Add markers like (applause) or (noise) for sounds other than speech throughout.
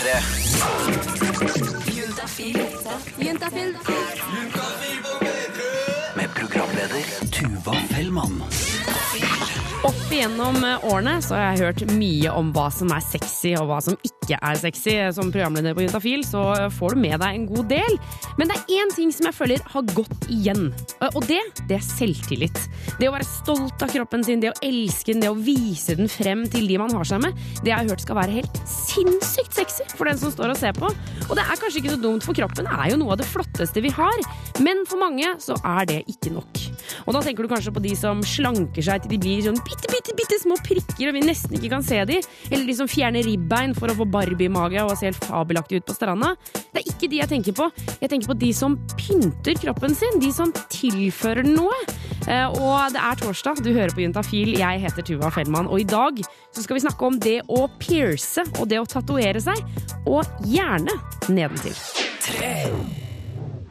P3. Juntafil. Med programleder Tuva Fellmann. Opp igjennom årene så har jeg hørt mye om hva som er sexy og hva som ikke er sexy. Som programleder på Juntafil så får du med deg en god del. Men det er én ting som jeg føler har gått igjen. Og det, det er selvtillit. Det å være stolt av kroppen sin, det å elske den, det å vise den frem til de man har seg med, det jeg har hørt skal være helt sinnssykt sexy for den som står og ser på. Og det er kanskje ikke så dumt, for kroppen er jo noe av det flotteste vi har. Men for mange så er det ikke nok. Og da tenker du kanskje på de som slanker seg til de blir sånn bitte, bitte, bitte små prikker og vi nesten ikke kan se de. Eller de som fjerner ribbein for å få Barbie-mage og se helt fabelaktig ut på stranda. Det er ikke de jeg tenker på. Jeg tenker på de som pynter kroppen sin. De som tilfører den noe. Eh, Og det er torsdag, du hører på Juntafil. Jeg heter Tuva Fellmann, og i dag så skal vi snakke om det å pierce og det å tatovere seg. Og gjerne nedentil.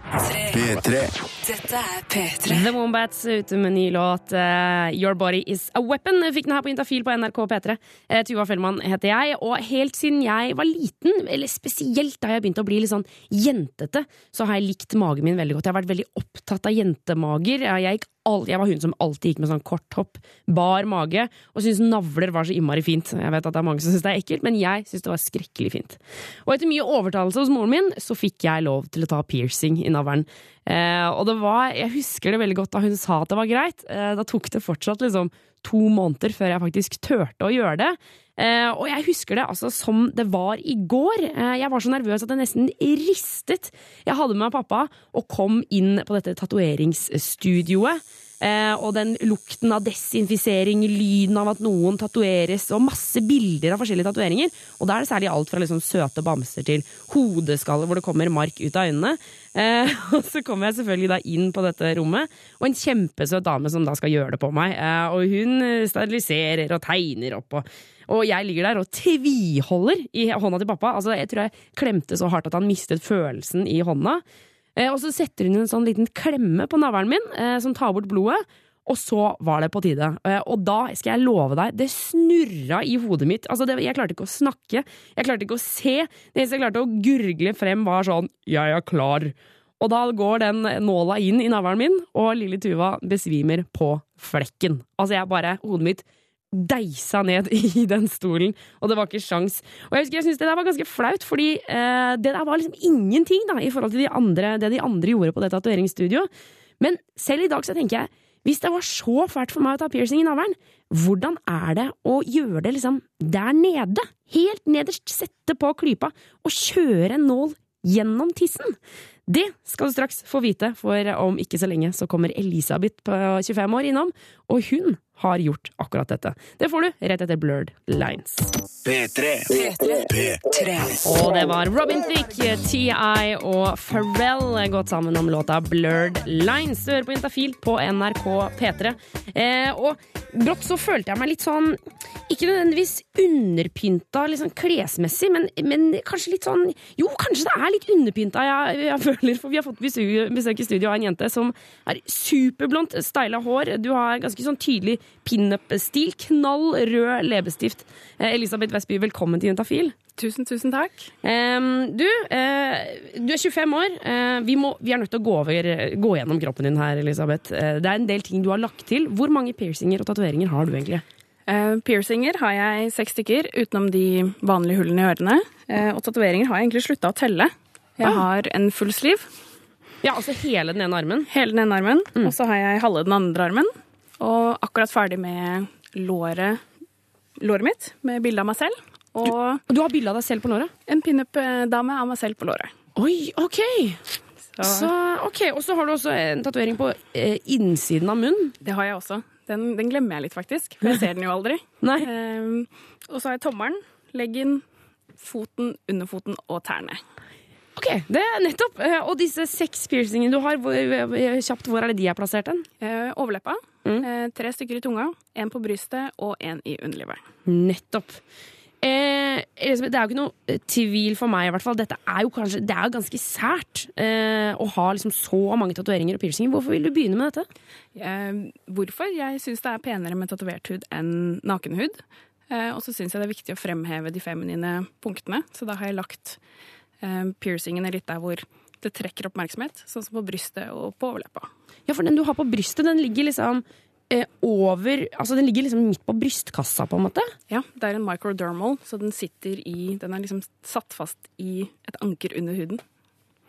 P3. Dette er P3. The Wombats ute med ny låt uh, Your Body Is A Weapon. Fikk den her på Intafil på NRK P3. Uh, Tuva Fellmann heter jeg, og helt siden jeg var liten, eller spesielt da jeg begynte å bli litt sånn jentete, så har jeg likt magen min veldig godt. Jeg har vært veldig opptatt av jentemager. Jeg, all, jeg var hun som alltid gikk med sånn kort hopp, bar mage, og syntes navler var så innmari fint. Jeg vet at det er mange som syns det er ekkelt, men jeg syns det var skrekkelig fint. Og etter mye overtalelse hos moren min, så fikk jeg lov til å ta piercing i navlen. Eh, og det var, jeg husker det veldig godt da hun sa at det var greit. Eh, da tok det fortsatt liksom to måneder før jeg faktisk turte å gjøre det. Eh, og jeg husker det altså som det var i går. Eh, jeg var så nervøs at jeg nesten ristet. Jeg hadde med meg pappa og kom inn på dette tatoveringsstudioet. Eh, og den lukten av desinfisering, lyden av at noen tatoveres, og masse bilder av forskjellige tatoveringer. Og da er det særlig alt fra liksom søte bamser til hodeskaller hvor det kommer mark ut av øynene. Eh, (laughs) og så kommer jeg selvfølgelig da inn på dette rommet, og en kjempesøt dame som da skal gjøre det på meg. Eh, og hun steriliserer og tegner opp. Og, og jeg ligger der og tviholder i hånda til pappa. Altså, jeg tror jeg klemte så hardt at han mistet følelsen i hånda. Eh, og så setter hun en sånn liten klemme på navlen min, eh, som tar bort blodet. Og så var det på tide. Eh, og da skal jeg love deg, det snurra i hodet mitt. Altså, det, jeg klarte ikke å snakke, jeg klarte ikke å se. Det eneste jeg klarte å gurgle frem, var sånn 'jeg er klar'. Og da går den nåla inn i navlen min, og lille Tuva besvimer på flekken. Altså, jeg bare Hodet mitt deisa ned (laughs) i den stolen, og det var ikke sjans. Og jeg husker jeg syntes det der var ganske flaut, fordi eh, det der var liksom ingenting da, i forhold til de andre, det de andre gjorde på det tatoveringsstudioet. Men selv i dag så tenker jeg, hvis det var så fælt for meg å ta piercing i navlen, hvordan er det å gjøre det liksom der nede? Helt nederst, sette på klypa og kjøre en nål gjennom tissen? Det skal du straks få vite, for om ikke så lenge så kommer Elisabeth på 25 år innom, og hun har gjort akkurat dette. Det får du rett etter Blurred Lines. P3. P3. Og det var Robin Thicke, TI og Pharrell gått sammen om låta Blurred Lines. Du hører på Intafil på NRK P3. Eh, og brått så følte jeg meg litt sånn Ikke nødvendigvis underpynta liksom klesmessig, men, men kanskje litt sånn Jo, kanskje det er litt underpynta, jeg, jeg føler, for vi har fått besøk, besøk i studio av en jente som er superblondt, styla hår. Du har ganske sånn tydelig pinup-stil. Knall rød leppestift. Eh, Elisabeth Vestby, velkommen til Juntafil. Tusen, tusen takk. Du, eh, du er 25 år. Eh, vi, må, vi er nødt til å gå, over, gå gjennom kroppen din her, Elisabeth. Det er en del ting du har lagt til. Hvor mange piercinger og tatoveringer har du egentlig? Piercinger har jeg seks stykker, utenom de vanlige hullene i ørene. Og tatoveringer har jeg egentlig slutta å telle. Jeg Ah. har en full sliv. Ja, altså hele den ene armen. hele den ene armen, Mm. og så har jeg halve den andre armen. Og akkurat ferdig med låret, låret mitt, med bilde av meg selv. Og du, du har bilde av deg selv på låret? en pinup-dame av meg selv på låret. Oi, ok! Så, Så, ok, Og så har du også en tatovering på eh, innsiden av munnen. det har jeg også. Den, den glemmer jeg litt, faktisk, for jeg ser den jo aldri. (laughs) Nei. Eh, og så har jeg tommelen, leggen, foten, underfoten og tærne. Ok, det er nettopp. Eh, Og disse seks piercingene du har, hvor, eh, kjapt, hvor er det de er plassert hen? Eh, overleppa. Mm. Tre stykker i tunga. En på brystet og en i underlivet. Nettopp. Eh, det er jo ikke noe tvil for meg, i hvert fall. Dette er jo kanskje, det er jo ganske sært eh, å ha liksom så mange tatoveringer og piercinger. Hvorfor vil du begynne med dette? Eh, hvorfor? Jeg syns det er penere med tatovert hud enn nakenhud. Eh, og så syns jeg det er viktig å fremheve de feminine punktene, så da har jeg lagt eh, er litt der hvor det trekker oppmerksomhet, sånn som på brystet og på overleppa. Ja, for den du har på brystet, den ligger liksom eh, over Altså, den ligger liksom midt på brystkassa, på en måte. Ja, det er en microdermal, så den sitter i Den er liksom satt fast i et anker under huden.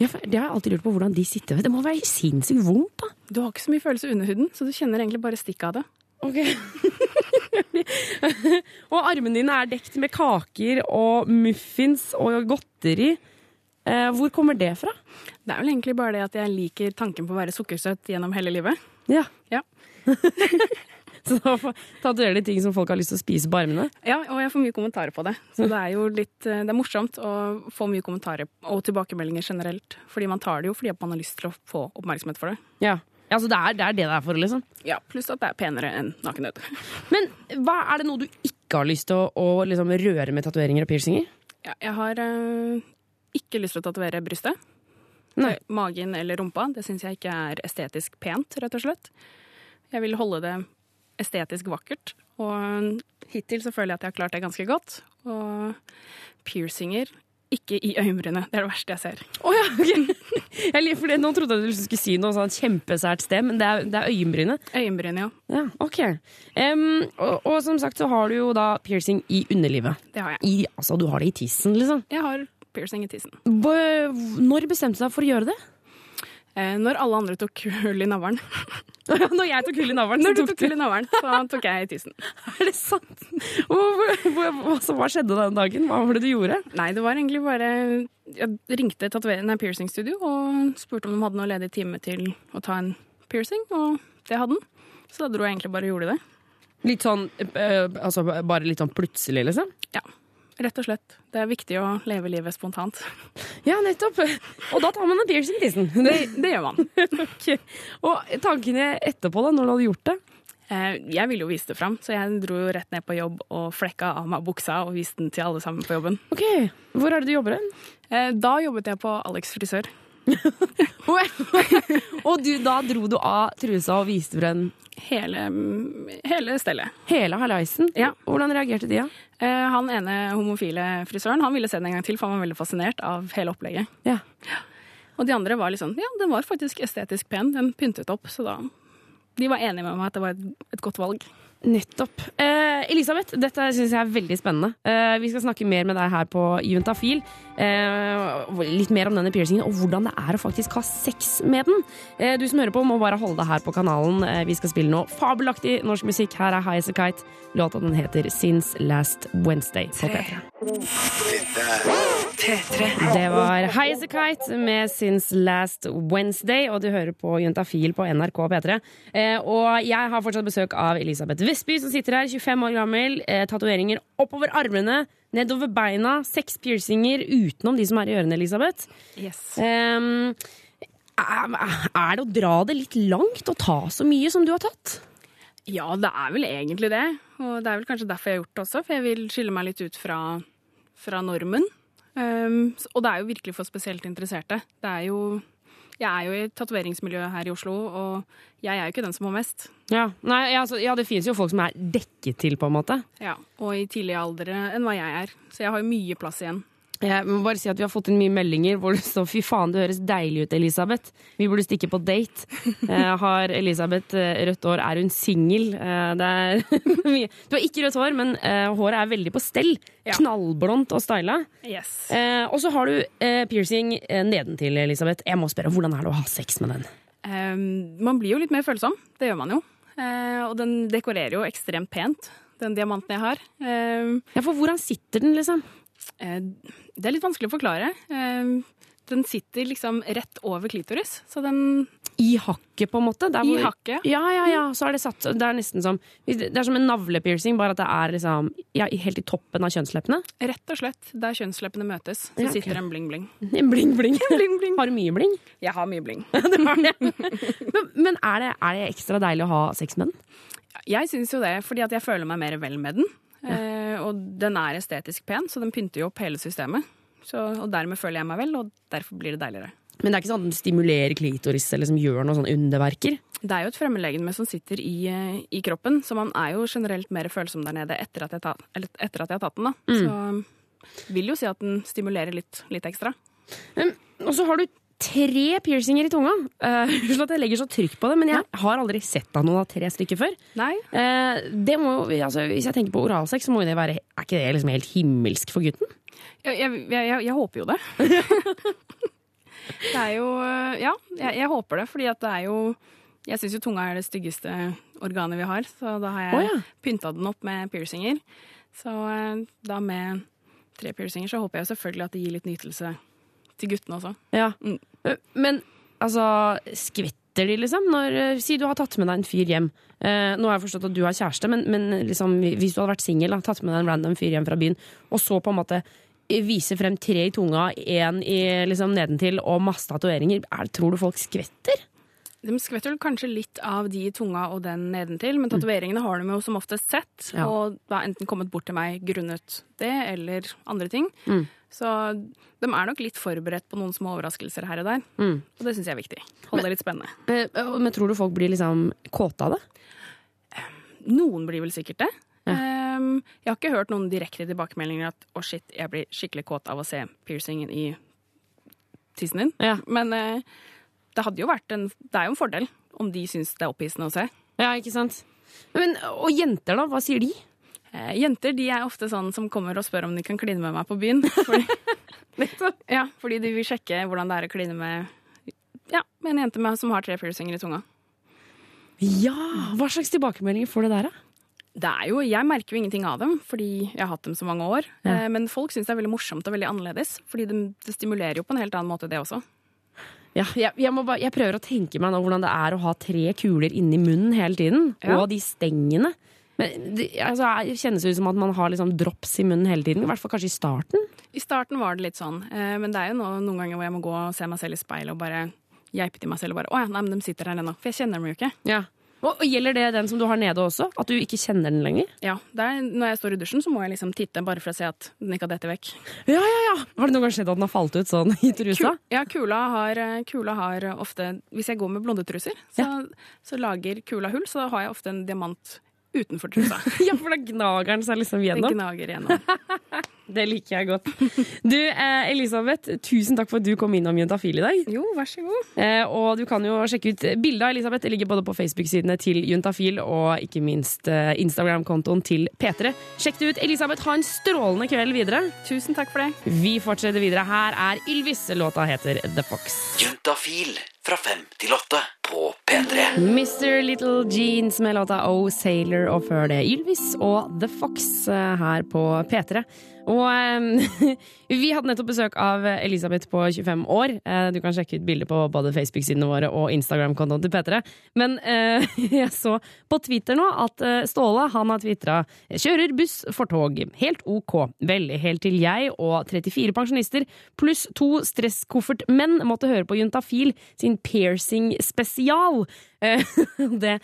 Ja, for Det har jeg alltid lurt på hvordan de sitter. Det må være sinnssykt vondt, da. Du har ikke så mye følelse under huden, så du kjenner egentlig bare stikket av det. Ok. (laughs) og armene dine er dekt med kaker og muffins og godteri. Eh, hvor kommer det fra? Det er vel egentlig bare det at jeg liker tanken på å være sukkersøt gjennom hele livet. Ja. Ja. (laughs) Så da tatoverer de ting som folk har lyst til å spise på armene? Ja, og jeg får mye kommentarer på det. Så det er jo litt eh, Det er morsomt å få mye kommentarer og tilbakemeldinger generelt. Fordi man tar det jo fordi man har lyst til å få oppmerksomhet for det. Ja. Ja, Altså, det er, det er det det er for, liksom. Ja, Pluss at det er penere enn nakenhet. (laughs) Men hva er det noe du ikke har lyst til å, å liksom, røre med tatoveringer og piercinger? Ja, jeg har eh, ikke lyst til å tatovere brystet. Nei. Magen eller rumpa. Det syns jeg ikke er estetisk pent, rett og slett. Jeg vil holde det estetisk vakkert. Og hittil så føler jeg at jeg har klart det ganske godt. Og piercinger ikke i øyenbrynet. Det er det verste jeg ser. Oh, ja. (laughs) Jeg, for det, nå trodde jeg du skulle si noe sånn kjempesært sted, men det er, det er øyenbrynet. Øyenbrynet, ja. Ja, ok. Um, og, og som sagt så har du jo da piercing i underlivet. Det har jeg. I, altså, du har det i tissen, liksom. Jeg har piercing i tissen. Når bestemte du deg for å gjøre det? Eh, når alle andre tok hull i navlen. (laughs) Når jeg tok hull i navlen, så tok i navlen, så tok jeg i tissen. (laughs) Er det sant? Altså, hva skjedde den dagen? Hva var det du gjorde? Nei, det var egentlig bare Jeg ringte nei, Piercing piercingstudio og spurte om de hadde noe ledig time til å ta en piercing, og det hadde den. Så da dro jeg egentlig bare og gjorde det. Litt sånn, øh, altså bare litt sånn plutselig, liksom? Ja, rett og slett. Det er viktig å leve livet spontant. (laughs) Ja, nettopp. Og da tar man en piercing i tissen. Det, det gjør man. (laughs) okay. Og tankene etterpå, da, når du hadde gjort det? Eh, Jeg ville jo vise det fram, så jeg dro jo rett ned på jobb og flekka av meg buksa og viste den til alle sammen på jobben. Ok, Hvor er det du jobber hen? Eh, Da jobbet jeg på Alex frisør. (laughs) Og du, da dro du av trusa og viste frem Hele, hele stellet. hele halaisen? Ja. Hvordan reagerte de, da? Eh, Han ene homofile frisøren han ville se den en gang til, for han var veldig fascinert av hele opplegget. Ja. Og de andre var litt sånn Ja, den var faktisk estetisk pen. Den pyntet opp. Så da De var enige med meg at det var et, et godt valg. Nettopp. Eh, Elisabeth, dette syns jeg er veldig spennende. Eh, vi skal snakke mer med deg her på Juntafil. Eh, litt mer om denne piercingen og hvordan det er å faktisk ha sex med den. Eh, du som hører på, må bare holde deg her på kanalen. Eh, vi skal spille noe fabelaktig norsk musikk. Her er High As A Kite. Låta den heter Since Last Wednesday på P3. Det var High A Kite med Since Last Wednesday, og du hører på Juntafil på NRK P3. Eh, og jeg har fortsatt besøk av Elisabeth Vestby, som sitter her, 25 år gammel. Eh, Tatoveringer oppover armene, nedover beina, seks piercinger utenom de som er i ørene, Elisabeth. Yes. Er er det å dra det litt langt å ta så mye som du har tatt? Ja, det er vel egentlig det. Og det er vel kanskje derfor jeg har gjort det også, for jeg vil skille meg litt ut fra, fra normen. Um, og det er jo virkelig for spesielt interesserte. Det er jo Jeg er jo i tatoveringsmiljøet her i Oslo, og jeg er jo ikke den som har mest. Ja, Nei, altså, ja det finnes jo folk som er dekket til, på en måte. Ja, Og i tidligere alder enn hva jeg er. Så jeg har jo mye plass igjen. Jeg må bare si at Vi har fått inn mye meldinger hvor det står 'fy faen, du høres deilig ut, Elisabeth'. Vi burde stikke på date. Eh, har Elisabeth eh, rødt hår? Er hun singel? Eh. (laughs) Du har ikke rødt hår, men eh, håret er veldig på stell. Ja. Knallblondt og styla. Yes. Eh, og så har du eh, piercing nedentil, Elisabeth. Jeg må spørre, Hvordan er det å ha sex med den? Um, man blir jo litt mer følsom. Det gjør man jo. Eh, og den dekorerer jo ekstremt pent, den diamanten jeg har. Um, Ja, For hvordan sitter den, liksom? Eh, Det er litt vanskelig å forklare. Eh, Den sitter liksom rett over klitoris, så den I hakket, på en måte? I hakket. Ja, ja, ja. Så er det satt Det er nesten som Det er som en navlepiercing, bare at det er liksom ja, helt i toppen av kjønnsleppene. Rett og slett der kjønnsleppene møtes, så Ja, okay. sitter en bling-bling. Bling, bling. (laughs) Bling, bling. Har du mye bling? Jeg har mye bling. (laughs) Det har det. Men, men er, det, er det ekstra deilig å ha sex med den? Jeg syns jo det, fordi at jeg føler meg mer vel med den. Eh, og den er estetisk pen, så den pynter jo opp hele systemet. Så, og dermed føler jeg meg vel, og derfor blir det deiligere. Men det er ikke sånn at den stimulerer klitoris eller som gjør noen sånne underverker? Det er jo et fremmedlegeme som sitter i, eh, i kroppen, så man er jo generelt mer følsom der nede etter at jeg, ta, eller etter at jeg har tatt den. da. Så vil jo si at den stimulerer litt, litt ekstra. Um, og så har du tre piercinger i tunga. (laughs) Uh, at jeg legger så trykk på det, men jeg har aldri sett av noen av tre stykker før. Nei, Uh, det må, altså, hvis jeg tenker på oralsex, så må det være Er ikke det liksom helt himmelsk for gutten? jeg, jeg, jeg, jeg, håper jo det. (laughs) det er jo eh, Ja, jeg, håper det, fordi at det er jo Jeg syns jo tunga er det styggeste organet vi har, så da har jeg oh, ja. pynta den opp med piercinger. Så da med tre piercinger så håper jeg selvfølgelig at det gir litt nytelse til guttene også. Ja. Mm. Eh, Men altså, skvetter de, liksom? Når, eh, si du har tatt med deg en fyr hjem. Eh, nå har jeg forstått at du har kjæreste, men, men liksom, hvis du hadde vært singel, tatt med deg en random fyr hjem fra byen, og så på en måte eh, vise frem tre i tunga, én liksom, nedentil og masse tatoveringer, er- tror du folk skvetter? De skvetter vel kanskje litt av de i tunga og den nedentil, men tatoveringene har de jo som oftest sett, Ja. og har enten kommet bort til meg grunnet det eller andre ting. Mm. Så de er nok litt forberedt på noen små overraskelser her og der, Mm. og det syns jeg er viktig. Holde det litt spennende. Men, Men tror du folk blir liksom kåte av det? Noen blir vel sikkert det. Ja. Ehm, jeg har ikke hørt noen direkte tilbakemeldinger at å shit, jeg blir skikkelig kåt av å se piercingen i tissen din. Ja. Men eh, det hadde jo vært en Det er jo en fordel om de syns det er opphissende å se. Ja, ikke sant? Men, og jenter, da? Hva sier de? Eh, jenter de er ofte sånn som kommer og spør om de kan kline med meg på byen. (laughs) Fordi, ja, fordi de vil sjekke hvordan det er å kline med, ja, med en jente med, som har tre piercinger i tunga. Ja! Hva slags tilbakemeldinger får du der, da? Det er jo, Jeg merker jo ingenting av dem, fordi jeg har hatt dem så mange år. Ja. Eh, men folk syns det er veldig morsomt og veldig annerledes. Fordi det, det stimulerer jo på en helt annen måte, det også. Ja, jeg, jeg, må bare, jeg prøver å tenke meg nå hvordan det er å ha tre kuler inni munnen hele tiden. Ja. Og de stengene. Men det altså, det kjennes ut som at man har liksom drops i munnen hele tiden. I hvert fall kanskje i starten. I starten var det litt sånn, eh, men det er jo noen ganger hvor jeg må gå og se meg selv i speilet og bare geipe til meg selv og bare Å ja, nei, men de sitter her ennå. For jeg kjenner dem jo ikke. Ja. Og, Gjelder det den som du har nede også? At du ikke kjenner den lenger? Ja, er, Når jeg står i dusjen, så må jeg liksom titte bare for å se at den ikke har dette vekk. Ja, ja, ja! Har det noen gang skjedd at den har falt ut sånn i trusa? Kul, Ja, kula har, eh, kula har ofte Hvis jeg går med blondetruser, så, så lager kula hull, så har jeg ofte en diamant utenfor trusa. (laughs) Ja, for da gnager den seg liksom Den gjennom. gnager gjennom. (laughs) Det liker jeg godt. Du, eh, Elisabeth, tusen takk for at du kom innom Juntafil i dag. Jo, vær så god. Eh, og du kan jo sjekke ut bildet av Elisabeth. Det ligger både på Facebook-sidene til Juntafil og ikke minst eh, Instagram-kontoen til P3. Sjekk det ut. Elisabeth, ha en strålende kveld videre. Tusen takk for det. Vi fortsetter videre. Her er Ylvis. Låta heter The Fox. Juntafil fra fem til åtte på P3. Mr. Little Jeans med låta Oh Sailor, og før det Ylvis og The Fox eh, her på P3. Og eh, (laughs) vi hadde nettopp besøk av Elisabeth på 25 år. Eh, du kan sjekke ut bilder på både Facebook-sidene våre og Instagram-kontoen til P3. Men eh, (laughs) jeg så på Twitter nå at Ståle han har tvitra 'kjører buss for tog'. Helt ok. Vel, helt til jeg og 34 pensjonister pluss to stresskoffertmenn måtte høre på Juntafil sin piercing-spesial. (laughs) Det,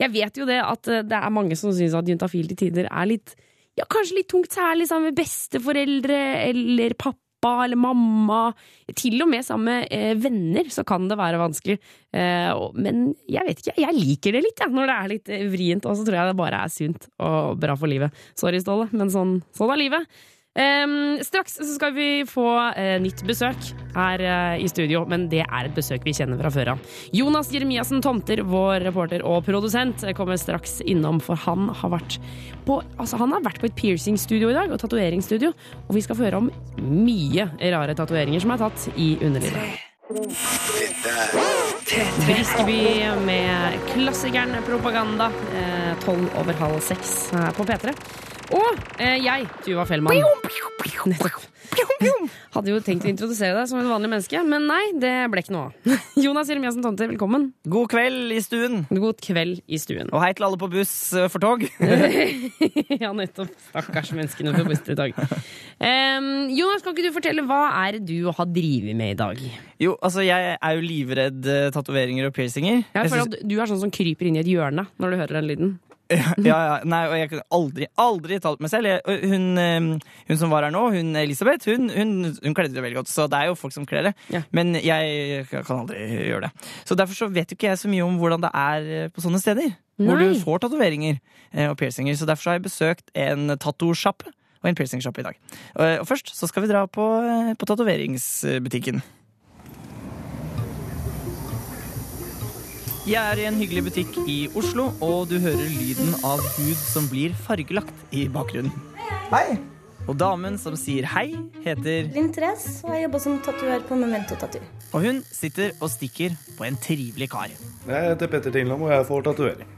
jeg vet jo det at det er mange som syns at Juntafil til tider er litt ja, kanskje litt tungt, særlig sammen med besteforeldre eller pappa eller mamma. Til og med sammen med eh, venner så kan det være vanskelig. Eh, men jeg vet ikke, jeg liker det litt, jeg, når det er litt eh, vrient. Og så tror jeg det bare er sunt og bra for livet. Sorry, Ståle, men sånn, sånn er livet. Ehm, straks så skal vi få uh, nytt besøk her uh, i studio, men det er et besøk vi kjenner fra før av. Jonas Jeremiassen Tomter, vår reporter og produsent, eh, kommer straks innom, for han har vært på, altså, han har vært på et piercingstudio i dag, og tatoveringsstudio, og vi skal få høre om mye rare tatoveringer som er tatt i underlivet. Briskeby med klassikeren Propaganda, tolv over halv seks på P3. Og eh, jeg, Tuva Fellmann. (laughs) Hadde jo tenkt å introdusere deg som et vanlig menneske, men nei, det ble ikke noe av. (laughs) Jonas Jeremiassen Tomter, velkommen. God kveld i stuen. God kveld i stuen. Og hei til alle på buss eh, for tog. (laughs) ja, nettopp. Stakkars menneskene på buss i dag. Um, Jonas, kan ikke du fortelle hva er det du har drevet med i dag? Jo, altså jeg er jo livredd eh, tatoveringer og piercinger. Jeg føler at Du er sånn som kryper inn i et hjørne når du hører den lyden. Ja, ja, nei, og jeg kunne aldri, aldri talt meg selv. Jeg, hun, eh, hun som var her nå, hun Elisabeth, hun, hun, hun kledde det veldig godt. Så det er jo folk som kler det. Ja. Men jeg kan aldri gjøre det. Så derfor så vet jo ikke jeg så mye om hvordan det er eh, på sånne steder. Hvor du får tatoveringer eh, og piercinger. Så derfor så har jeg besøkt en tattosjappe og en piercingsjappe i dag. Og, og først så skal vi dra på, eh, på tatoveringsbutikken. Jeg er i en hyggelig butikk i Oslo, og du hører lyden av hud som blir fargelagt i bakgrunnen. Hei! Og damen som sier hei, heter Linn Therese, og jeg jobber som tatoverer på Memento Tattoo. Og hun sitter og stikker på en trivelig kar. Jeg heter Petter Tinglom, og jeg får tatovering.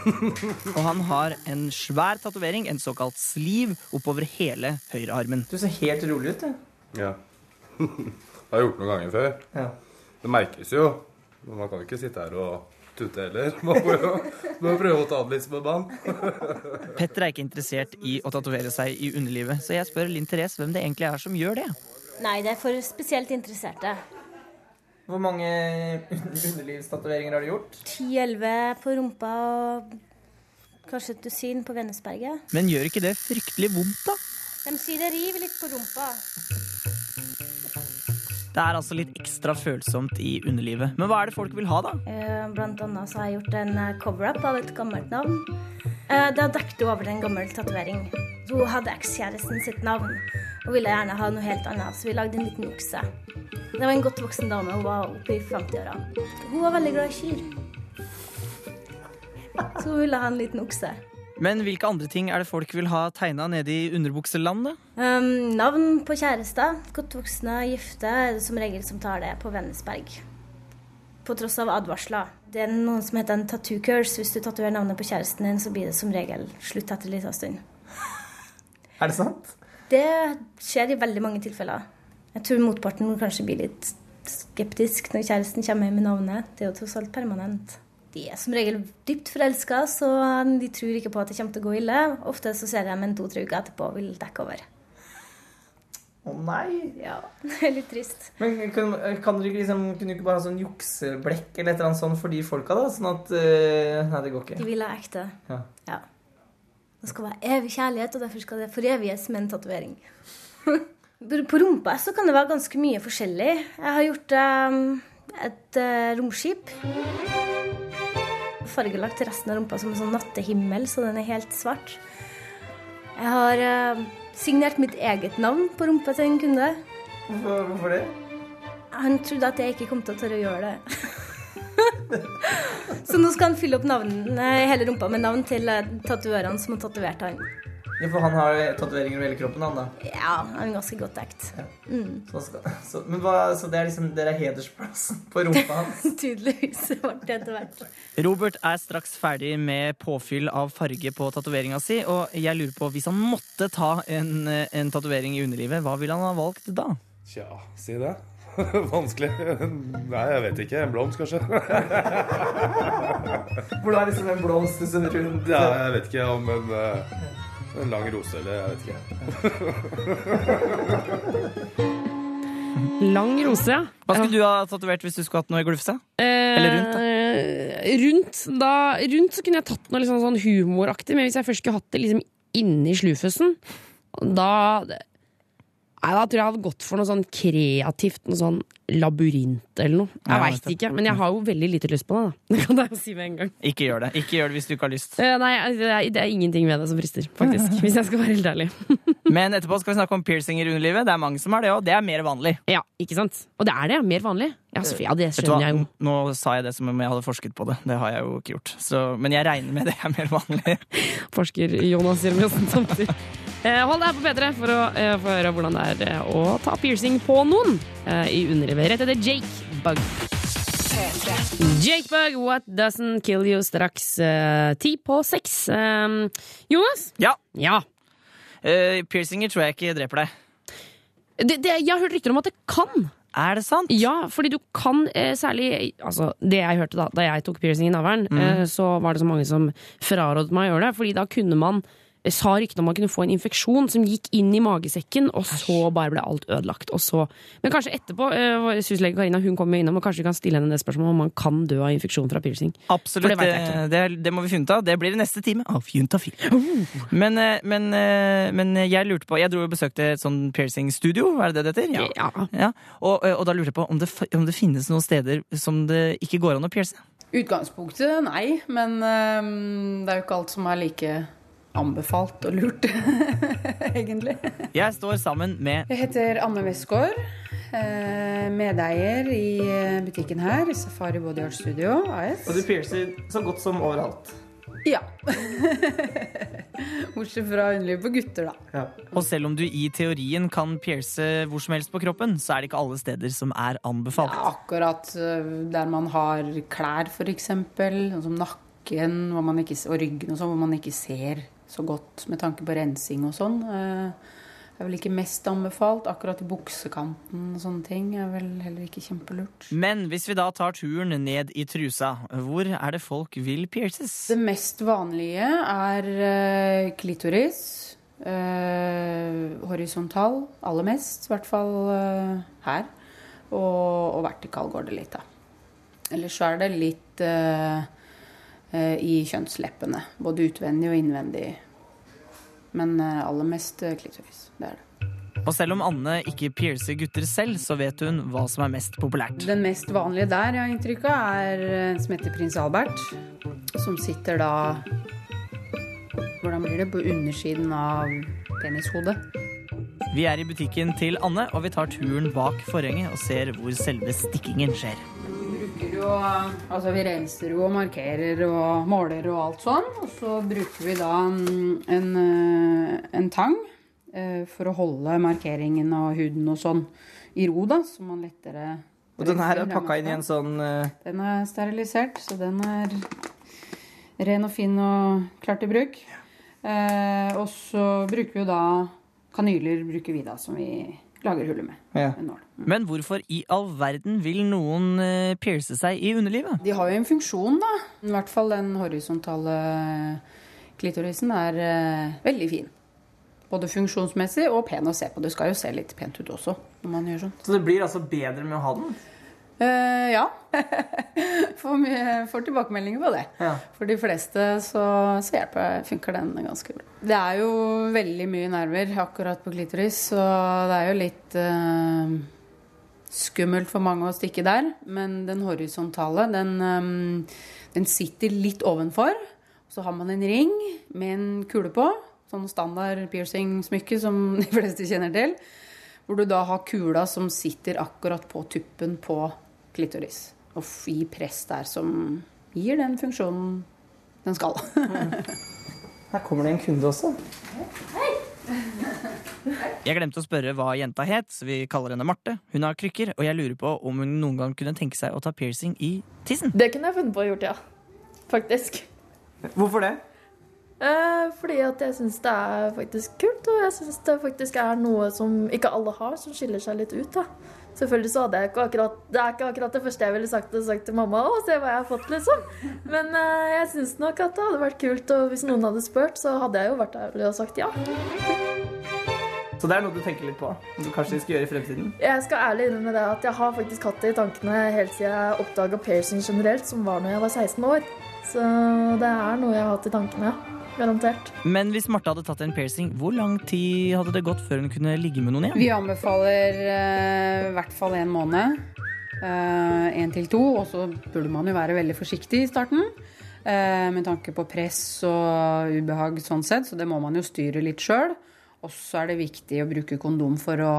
(laughs) Og han har en svær tatovering, en såkalt sliv, oppover hele høyrearmen. Du ser helt rolig ut, du. Ja. (laughs) Jeg har gjort det noen ganger før. Ja. Det merkes jo. Men man kan ikke sitte her og tute heller. Man må jo må prøve å ta det litt som en mann. (laughs) Petter er ikke interessert i å tatovere seg i underlivet, så jeg spør Linn Therese hvem det egentlig er som gjør det. Nei, det er for spesielt interesserte. Hvor mange underlivstatoveringer har du gjort? 10-11 på rumpa og kanskje et dusin på Vennesberget. Men gjør ikke det fryktelig vondt, da? De sier det river litt på rumpa. Det er altså litt ekstra følsomt i underlivet. Men hva er det folk vil ha, da? Eh, Blant annet så har jeg gjort en eh, cover-up av et gammelt navn. Eh, Da dekket hun over en gammel tatovering. Hun hadde ekskjæresten sitt navn og ville gjerne ha noe helt annet, så vi lagde en liten okse. Det var en godt voksen dame, hun var oppe i 50-åra. Hun var veldig glad i kyr. Så hun ville ha en liten okse. Men hvilke andre ting er det folk vil ha tegna nede i underbukseland, da? Um, navn på kjærester, godt voksne, gifte, er det som regel som tar det på Vennesberg. På tross av advarsler. Det er noen som heter en tattoo curse. Hvis du tatoverer navnet på kjæresten din, så blir det som regel slutt etter en liten stund. Er det sant? Det skjer i veldig mange tilfeller. Jeg tror motparten kanskje blir litt skeptisk når kjæresten kommer hjem med navnet. Det er jo tross alt permanent. De er som regel dypt forelska, så de tror ikke på at det kommer til å gå ille. Ofte så ser de en to-tre uker etterpå og vil dekke over. Å nei! Ja, (laughs) det er litt trist. Men kan, kan du ikke liksom, kunne du ikke bare ha sånn jukseblekk eller et eller annet sånt for de folka, da? Sånn at uh, Nei, det går ikke. De vil ha ekte. Ja. Ja. Det skal være evig kjærlighet, og derfor skal det foreviges med en tatovering. (laughs) På rumpa så kan det være ganske mye forskjellig. Jeg har gjort eh, et uh, romskip. Fargelagt resten av rumpa som en sånn nattehimmel, så den er helt svart. Jeg har uh, signert mitt eget navn på rumpa til en kunde. Hvorfor, hvorfor det? Han trodde at jeg ikke kom til å tørre å gjøre det. (laughs) så nå skal han fylle opp navn, hele rumpa med navn til eh, som har tatovert han. Ja, for han har tatoveringer over hele kroppen, han da. Ja, han er ganske godt dekt. Så, Mm. så, men hva, så det er liksom dere er hedersplassen på rumpa hans? (laughs) Tydeligvis ble det etter hvert. Robert er straks ferdig med påfyll av farge på tatoveringa si, og jeg lurer på, hvis han måtte ta en, en tatovering i underlivet, hva ville han ha valgt da? Tja, si det. (laughs) Vanskelig. Nei, jeg vet ikke. En blomst, kanskje. (laughs) Hvor det er liksom en blomst rundt Ja, jeg vet ikke om en, eh, en lang rose, eller jeg vet ikke. Lang rose, ja. Hva skulle du ha tatovert hvis du skulle hatt noe i glufsa? Eller rundt, da? Eh, rundt, da, rundt så kunne jeg tatt noe liksom sånn humoraktig, men hvis jeg først skulle hatt det liksom inni slufusen, da Nei, Da tror jeg jeg hadde gått for noe sånn kreativt, noe sånn labyrint eller noe. Jeg Ja, vet ikke, men jeg har jo veldig lite lyst på det. da (laughs) Det kan jeg jo si med en gang. Ikke gjør det. Ikke gjør det hvis du ikke har lyst. Uh, Nei, det er, det er ingenting ved det som frister, faktisk. Hvis jeg skal være helt ærlig. (laughs) Men etterpå skal vi snakke om piercinger i underlivet. Det er mange som har det òg. Det er mer vanlig. Ja, ikke sant? Og det er det. Mer vanlig. Ja, så, ja det skjønner jeg jo. Nå sa jeg det som om jeg hadde forsket på det. Det har jeg jo ikke gjort. Så, men jeg regner med det er mer vanlig. (laughs) Forsker Jonas Jeremiassen samtidig. Eh, hold deg på P3 for å eh, få høre hvordan det er eh, å ta piercing på noen i underlivet. Rett etter Jake Bug. Jake Bug, What Doesn't Kill You, straks eh, ti på seks. Eh, Jonas? Ja, Ja. Uh, piercinger tror jeg ikke dreper deg. Det, det, jeg har hørt rykter om at det kan. Er det sant? Ja, fordi du kan eh, særlig Altså, det jeg hørte da da jeg tok piercing i navlen, eh, så var det så mange som frarådet meg å gjøre det, fordi da kunne man sa ryktene om man kunne få en infeksjon som gikk inn i magesekken, og så bare ble alt ødelagt. Og så, men kanskje etterpå, uh, syslege Karina hun kommer innom, og kanskje vi kan stille henne det spørsmålet om man kan dø av infeksjon fra piercing. Absolutt, det det, det, må vi finne ut av. Det blir i neste time av Juntafil. Men, eh, men, eh, men jeg lurte på Jeg dro og besøkte et sånn piercing-studio, er det det det heter? Ja. Ja, og, og da lurte jeg på om det, om det finnes noen steder som det ikke går an å pierce. Utgangspunktet nei, men øhm, det er jo ikke alt som er like anbefalt og lurt, (laughs) egentlig. Jeg står sammen med Jeg heter Anne Westgård, eh, medeier i eh, butikken her, Safari Body Art Studio AS. Og du piercer så godt som overalt. Ja. (laughs) Bortsett fra underlivet på gutter, da. Og selv om du i teorien kan pierce hvor som helst på kroppen, så er det ikke alle steder som er anbefalt. Ja, akkurat øh, der man har klær, f.eks., sånn som nakken hvor man ikke, og ryggen og sånn, hvor man ikke ser så godt med tanke på rensing og sånn. Det er vel ikke mest anbefalt. Akkurat i buksekanten og sånne ting er vel heller ikke kjempelurt. Men hvis vi da tar turen ned i trusa, hvor er det folk vil pierces? Det mest vanlige er eh, klitoris. eh, horisontal aller mest, i hvert fall eh, her. Og, og vertikal går det litt, da. Ellers så er det litt eh, eh, i kjønnsleppene. Både utvendig og innvendig. Men eh, aller mest eh, klitoris. Det er det. Og selv om Anne ikke piercer gutter selv, så vet hun hva som er mest populært. Den mest vanlige der, jeg har inntrykk av, er en som heter prins Albert. Som sitter da Hvordan blir det? På undersiden av penishodet. Vi er i butikken til Anne, og vi tar turen bak forhenget og ser hvor selve stikkingen skjer. Altså vi renser jo og markerer og måler og alt sånn. Og så bruker vi da en, en, eh, en tang eh, for å holde markeringen av huden og sånn i ro, da. Så man lettere Og den her er pakka inn i en sånn uh... Den er sterilisert, så den er ren og fin og klar til bruk. Eh, og så bruker vi jo da kanyler bruker vi da, som vi lager hullet med. Ja. med nål. Men hvorfor i all verden vil noen eh, pierce seg i underlivet? De har jo en funksjon, da. I hvert fall den horisontale klitorisen er eh, veldig fin. Både funksjonsmessig og pen å se på. Det skal jo se litt pent ut også når man gjør sånn. Så det blir altså bedre med å ha den? Uh, ja. (laughs) får, mye, får tilbakemeldinger på det. Ja. For de fleste så, så hjelper, funker den ganske bra. Det er jo veldig mye nerver akkurat på klitoris, så det er jo litt eh, skummelt for mange å stikke der. Men den horisontale, den, eh, den sitter litt ovenfor. Så har man en ring med en kule på. Sånn standard piercing-smykke som (laughs) de fleste kjenner til. Hvor du da har kula som sitter akkurat på tuppen på klitoris. Og f- press der som gir den funksjonen den skal. (laughs) Her kommer det en kunde også. Jeg glemte å spørre hva jenta het, så vi kaller henne Marte. Hun har krykker, og jeg lurer på om hun noen gang kunne tenke seg å ta piercing i tissen. Det kunne jeg funnet på å gjort, ja. Faktisk. Hvorfor det? Eh, fordi at jeg syns det er faktisk kult, og jeg syns det faktisk er noe som ikke alle har, som skiller seg litt ut. da. Selvfølgelig så hadde jeg ikke akkurat Det er ikke akkurat det første jeg ville sagt, sagt til mamma. Å, se hva jeg har fått, liksom. Men uh, jeg syns nok at det hadde vært kult, og hvis noen hadde spurt, så hadde jeg jo vært ærlig og sagt ja. Så det er noe du tenker litt på? Om du kanskje skal gjøre i fremtiden? Jeg skal ærlig innrømme det at jeg har faktisk hatt det i tankene helt siden jeg oppdaga piercing generelt, som var når jeg var 16 år. Så det er noe jeg har hatt i tankene, ja. Garantert. Men hvis Marte hadde tatt en piercing, hvor lang tid hadde det gått før hun kunne ligge med noen igjen? Vi anbefaler i i hvert fall en måned. Én til to. Og så burde man jo være veldig forsiktig i starten. Uh, med tanke på press og ubehag sånn sett, så det må man jo styre litt sjøl. Og så er det viktig å bruke kondom for å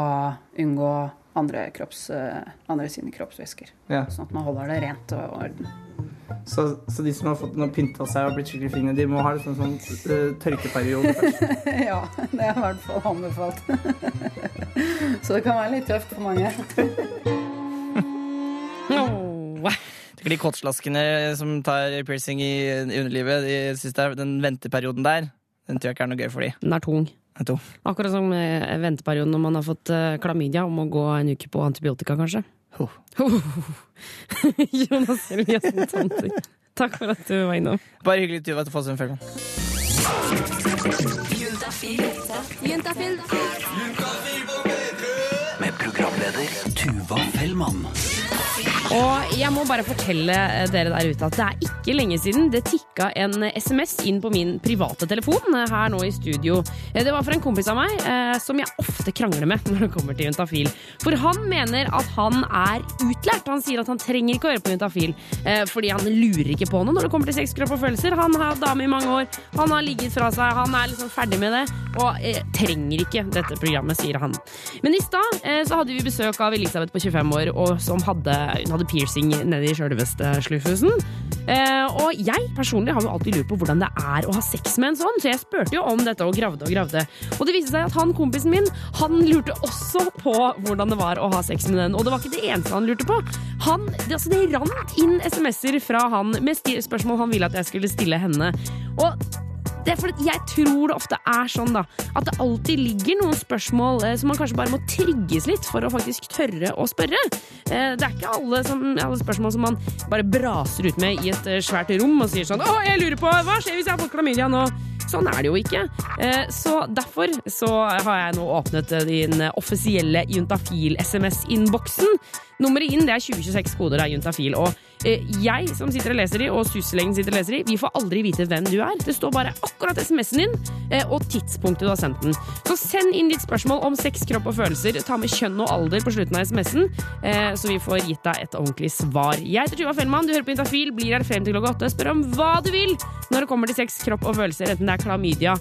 unngå andre, kropps, eh, andre sine kroppsvæsker. Ja. Sånn at man holder det rent og orden. Så, så de som har fått noe pynta seg og blitt skikkelig fine, de må ha en sånn, sånn eh, tørkeperiode først? (laughs) ja, det er i hvert fall anbefalt. (laughs) så det kan være litt tøft for mange. (laughs) De kåtslaskene som tar piercing i underlivet, de synes det er den venteperioden der, den tror jeg ikke er noe gøy for de. Den er tung. Akkurat som eh, venteperioden når man har fått eh, klamydia og må gå en uke på antibiotika, kanskje. Oh. (laughs) Jonas Eliassen Tanter. Takk for at du var innom. Bare hyggelig, Tuva, til Fossum Følland. Med programleder Tuva Fellmann. Og jeg må bare fortelle eh, dere der ute at det er ikke lenge siden det tikka en SMS inn på min private telefon eh, her nå i studio. Eh, Det var fra en kompis av meg eh, som jeg ofte krangler med (laughs) når det kommer til juntafil. For han mener at han er utlært. Han sier at han trenger ikke å høre på juntafil eh, fordi han lurer ikke på noe når det kommer til sex, kropp og følelser. Han har dame i mange år, han har ligget fra seg, han er liksom ferdig med det og eh, trenger ikke dette programmet, sier han. Men i stad eh, så hadde vi besøk av Elisabeth på 25 år og som hadde, hun hadde piercing nedi sjølveste sluffhusen. Eh, og jeg personlig har jo alltid lurt på hvordan det er å ha sex med en sånn, så jeg spurte jo om dette og gravde og gravde. Og det viste seg at han kompisen min, han lurte også på hvordan det var å ha sex med den. Og det var ikke det eneste han lurte på. Han, det, altså det rant inn SMS-er fra han med spørsmål han ville at jeg skulle stille henne. Og det er fordi jeg tror det ofte er sånn da, at det alltid ligger noen spørsmål eh, som man kanskje bare må trigges litt for å faktisk tørre å spørre. Eh, det er ikke alle, som, alle spørsmål som man bare braser ut med i et eh, svært rom og sier sånn 'Å, jeg lurer på, hva skjer hvis jeg har fått klamydia nå?' Sånn er det jo ikke. Eh, så derfor så har jeg nå åpnet eh, din offisielle Juntafil-SMS-innboksen. Nummeret inn det er 2026 koder av Juntafil. Og eh, jeg som sitter og leser de, og syslegen sitter og leser de, vi får aldri vite hvem du er. Det står bare akkurat SMS-en din eh, og tidspunktet du har sendt den. Så send inn ditt spørsmål om sex, kropp og følelser. Ta med kjønn og alder på slutten av SMS-en, eh, så vi får gitt deg et ordentlig svar. Jeg heter Tuva Fellmann, du hører på Juntafil, blir her frem til klokka åtte. Spør om hva du vil når det kommer til sex, kropp og følelser, enten det er klamydia,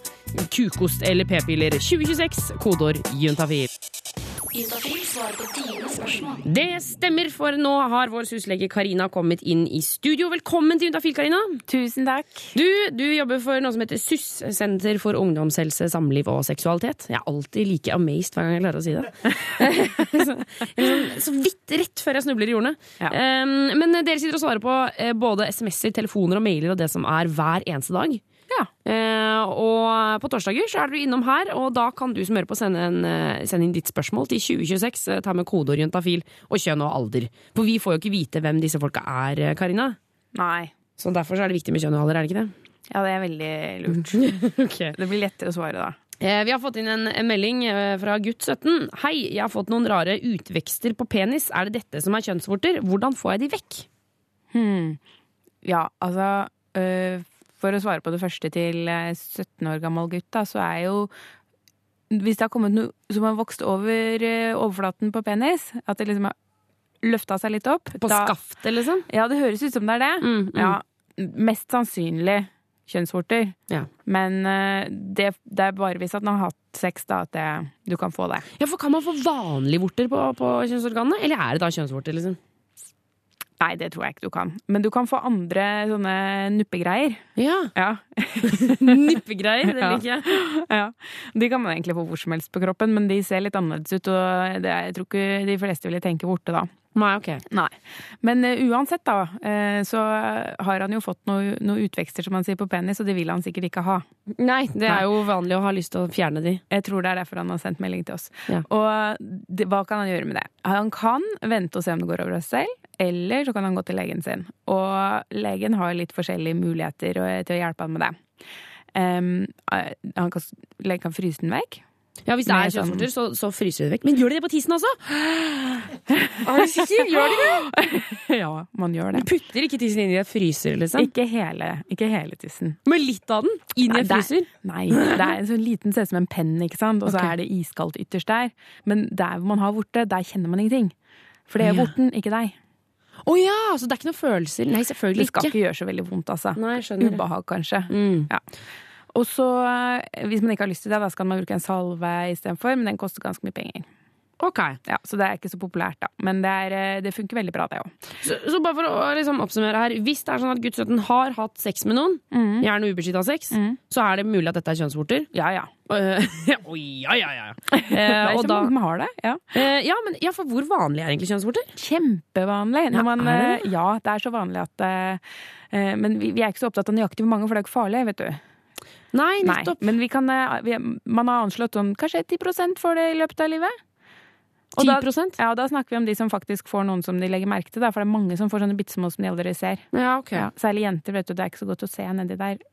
kukost eller p-piller. 2026, kodeord juntafil. Juntafil svarer på dine spørsmål. Det stemmer, for nå har vår syslege Karina kommet inn i studio. Velkommen til Juntafil, Karina. Tusen takk. Du, du jobber for noe som heter SUS, Senter for ungdomshelse, samliv og seksualitet. Jeg er alltid like amazed hver gang jeg klarer å si det. (laughs) så, sånn, så vidt rett før jeg snubler i jordene. Um, men dere sitter og svarer på eh, både SMS-er, telefoner og mailer og det som er hver eneste dag. Eh, og på torsdager så er du innom her, og da kan du som hører på sende, en, eh, sende inn ditt spørsmål til 2026. eh, Ta med kodeorientafil og kjønn og alder. For vi får jo ikke vite hvem disse folka er, eh, Karina. Nei. Så derfor så er det viktig med kjønn og alder, er det ikke det? Ja, det er veldig lurt. (laughs) Det blir lettere å svare da. Vi har fått inn en, melding fra gutt 17. Hei, jeg har fått noen rare utvekster på penis. Er det dette som er kjønnsvorter? Hvordan får jeg de vekk? Hmm. Ja, altså øh, For å svare på det første til øh, 17 år gammel gutt, da, så er jo Hvis det har kommet noe som har vokst over øh, overflaten på penis, at det liksom har løfta seg litt opp På skaftet, liksom? Ja, det høres ut som det er det. Mm, mm. Ja, mest sannsynlig kjønnsvorter. Ja. Men øh, det, det er bare hvis at man har hatt sex, da, at det, du kan få det. Ja, for Kan man få vanlige vorter på, på kjønnsorganene, eller er det da kjønnsvorter? liksom? Nei, det tror jeg ikke du kan. Men du kan få andre sånne nuppegreier. Ja. Ja. (laughs) Nuppegreier, det (laughs) Ja. liker jeg. Ja. De kan man egentlig få hvor som helst på kroppen, men de ser litt annerledes ut, og det, jeg tror ikke de fleste ville tenke vorte da. Nei, ok. Nei. Men uh, uansett, da, uh, så har han jo fått noen noe utvekster, som han sier, på penis, og det vil han sikkert ikke ha. Nei, det er jo vanlig å ha lyst til å fjerne de. Jeg tror det er derfor han har sendt melding til oss. Ja. Og det, hva kan han gjøre med det? Han kan vente og se om det går over seg selv, eller så kan han gå til legen sin. Og legen har litt forskjellige muligheter til å hjelpe han med det. Um, han kan, legen kan fryse den vekk. Ja, Hvis det er sånn- kjønnsvorter, så, så fryser de det vekk. Men gjør de det på tissen også? (gasps) Er du sikker? Gjør de det? (laughs) ja, man gjør det. Du putter ikke tissen inn i et fryser, liksom? Ikke hele, ikke hele tissen. Men litt av den? Inn i et fryser? er- Nei, det er en sånn liten, ser ut som en penn, ikke sant? Og så okay. er det iskaldt ytterst der. Men der hvor man har vorte, der kjenner man ingenting. For det er vorten, ikke deg. Å ja, så det er ikke noen følelser? Nei, selvfølgelig ikke. Det skal ikke. gjøre så veldig vondt, altså. Nei, skjønner. Ubehag, kanskje. Mm. Ja. Og så, eh, hvis man ikke har lyst til det, da skal man bruke en salve istedenfor, men den koster ganske mye penger. Ok. Ja, Så det er ikke så populært, da. Men det, er, eh, det funker veldig bra, det òg. Så, så bare for å liksom oppsummere her. Hvis det er sånn at gutt 17 har hatt sex med noen, Mm. gjerne ubeskytta sex, så er det mulig at dette er kjønnsvorter? Ja, ja. (laughs) Uh, ja, ja, ja. (laughs) Det Eh, er ikke da, mange som har det. Ja. Uh, ja, men ja, for hvor vanlig er egentlig kjønnsvorter? Kjempevanlig. Når man, det eh, ja, det er så vanlig at eh, eh, Men vi, vi er ikke så opptatt av nøyaktig hvor mange, for det er ikke farlig, vet du. Nei, Nei, men vi kan, eh, vi, man har anslått sånn kanskje 10 for det i løpet av livet. Og 10 da, og da snakker vi om de som faktisk får noen som de legger merke til. Da, for det er mange som får sånne bitte små som de aldri ser. Ja, ok. Ja, særlig jenter, vet du. Det er ikke så godt å se nedi der.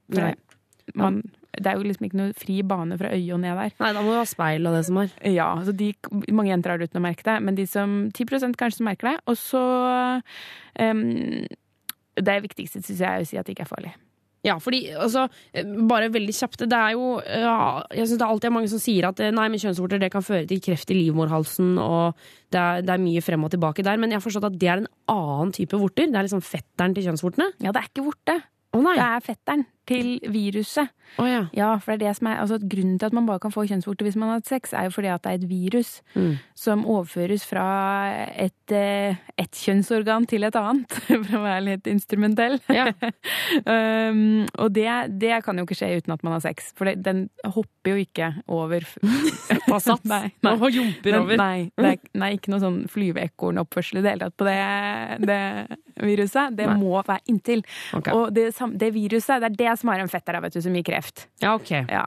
Man, Det er jo liksom ikke noe fri bane fra øyet og ned der. Nei, da må du ha speil og det som er. Ja, så de, mange jenter har det uten å merke det, men de som 10 kanskje som merker det. Og så um, Det viktigste syns jeg er å si at det ikke er farlig. Ja, fordi, altså, bare veldig kjapt Det er jo ja, Jeg synes det er alltid mange som sier at eh, nei, men kjønnsvorter det kan føre til kreft i livmorhalsen, og det er, det er mye frem og tilbake der. Men jeg har forstått at det er en annen type vorter. Det er liksom fetteren til kjønnsvortene. Ja, det er ikke vorte. Oh. Det er fetteren til viruset. Oh, ja. Ja, for det er det som er, altså Grunnen til at man bare kan få kjønnsvorte hvis man har hatt sex, er jo fordi at det er et virus Mm. som overføres fra et, eh, et kjønnsorgan til et annet, (laughs) for å være litt instrumentell. Ja. (laughs) um, og det, det kan jo ikke skje uten at man har sex, for det, den hopper jo ikke over (laughs) På sats. Nei, nei. Og jumper over. Nei, er, nei, ikke noe sånn flyveekornoppførsel i det hele tatt på det, det viruset. Det Nei. må være inntil. Okay. Og det, det viruset, det er det som har en fetter av, vet du, som gir kreft. Ja, ok. Ja.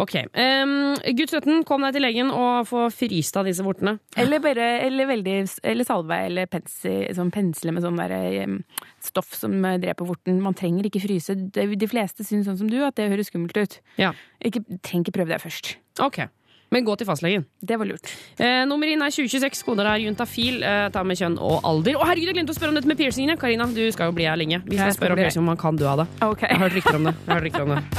Ok. Um, gutt 17, kom deg til legen og få fryst av disse vortene. Eller bare eller veldig, eller salve eller pensi, sånn pensle med sånn der, stoff som dreper vorten. Man trenger ikke fryse. De, de fleste syns sånn som du at det høres skummelt ut. Ja. Ikke, trenger ikke prøve det først. Ok. Men gå til fastlegen. Det var lurt. Eh, nummer inn er 2026. Koder er juntafil. Eh, ta med kjønn og alder. Å, herregud, jeg glemte å spørre om dette med piercingene. Karina, du skal jo bli her lenge. Vi skal Jeg skal spørre om piercing om man kan dø av det. Ok. Jeg har hørt rykter om det. Jeg har hørt rykter om det. (laughs)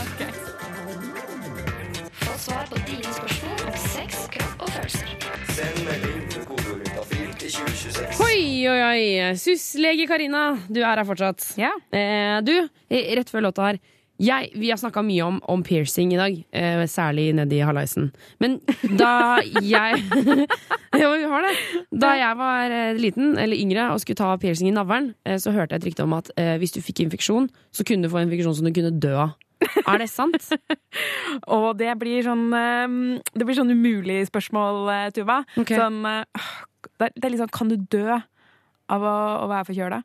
Få svar på dine spørsmål om sex, kropp og følelser. Send melding til kodeord juntafil til 2026. Oi, oi, oi. Syslege Karina, du er her fortsatt. Ja. Eh, du, rett før låta her. Jeg, vi har snakka mye om, om piercing i dag, eh, særlig nedi halaisen. Men da jeg (laughs) Jo, vi har det. Da jeg var eh, liten, eller yngre, og skulle ta piercing i navlen, eh, så hørte jeg et rykte om at eh, hvis du fikk infeksjon, så kunne du få infeksjon som du kunne dø av. Er det sant? (laughs) Og det blir sånn em, Det blir sånn umulig spørsmål, eh, Tuva. Okay. Sånn eh, det er, det er sånn Kan du dø av å, å være forkjøla?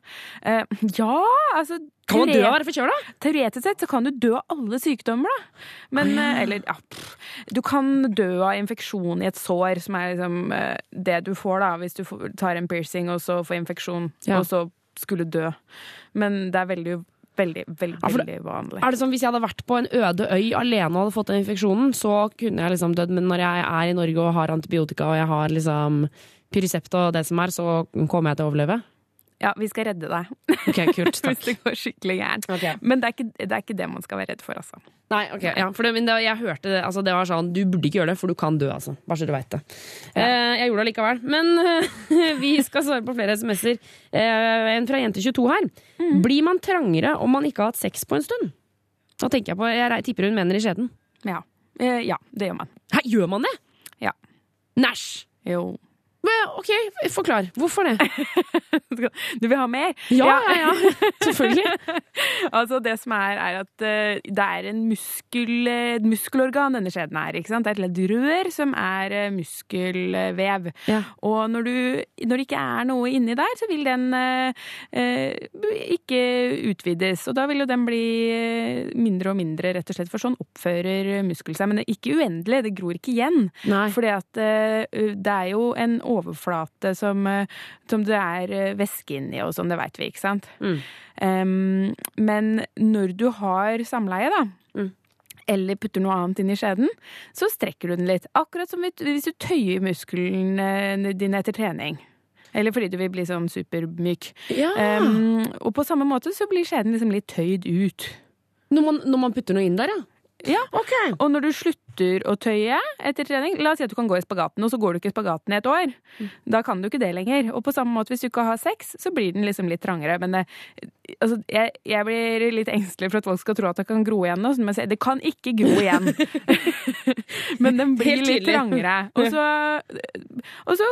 Eh, ja, altså Kan man dø av å være forkjøla? Teoretisk sett så kan du dø av alle sykdommer, da. Men, eh, eller ja, pff, Du kan dø av infeksjon i et sår, som er liksom eh, det du får da hvis du tar en piercing og så får infeksjon, Ja. og så skulle dø. Men det er veldig, veldig, veldig, Ja, veldig vanlig. Er det sånn, Hvis jeg hadde vært på en øde øy alene og hadde fått den infeksjonen, så kunne jeg liksom dødd. Men når jeg er i Norge og har antibiotika og jeg har liksom Pyresept og det som er, så kommer jeg til å overleve? Ja, vi skal redde deg. Ok, kult. (laughs) Hvis Takk. det går skikkelig gærent. Okay. Men det er, ikke, det er ikke det man skal være redd for, altså. Nei, ok, ja, for det, men det, jeg hørte det, altså det var sånn Du burde ikke gjøre det, for du kan dø, altså. Bare så du veit det. Eh, jeg gjorde det likevel. Men (laughs) vi skal svare på flere SMS-er. Eh, en fra Jente22 her. Blir man trangere om man ikke har hatt sex på en stund? Da tenker jeg på Jeg tipper hun mener i skjeden. Ja. Eh, ja, det gjør man. Hæ, gjør man det? Ja. Næsj! Jo. Men, Ok, forklar. Hvorfor det? (laughs) Du vil ha mer? Ja, ja, ja. Selvfølgelig. (laughs) altså, det som er, er at eh, det er en muskel, et muskelorgan denne skjeden er. ikke sant? Det er et ledd rør som er eh, muskelvev. Ja. Og når, du, når det ikke er noe inni der, så vil den eh, eh, ikke utvides. Og da vil jo den bli eh, mindre og mindre, rett og slett. For sånn oppfører muskel seg. Men det er ikke uendelig, det gror ikke igjen. Nei. Fordi at eh, det er jo en overflate som, eh, som det er eh, væske inni og sånn, det veit vi, ikke sant? Mm. Um, men når du har samleie, da, Mm. eller putter noe annet inn i skjeden, så strekker du den litt. Akkurat som hvis du tøyer musklene dine etter trening. Eller fordi du vil bli sånn supermyk. Ja. Um, og på samme måte så blir skjeden liksom litt tøyd ut. Når, man, når man putter noe inn der, ja? Ja, Ok. Og når du slutter å tøye etter trening La oss si at du kan gå i spagaten, og så går du ikke i spagaten i et år. Da kan du ikke det lenger. Og på samme måte hvis du ikke har sex, så blir den liksom litt trangere. Men det, altså, jeg, jeg blir litt engstelig for at folk skal tro at det kan gro igjen nå. Så jeg si, det kan ikke gro igjen. (laughs) (laughs) Men den blir litt trangere. Og så, og så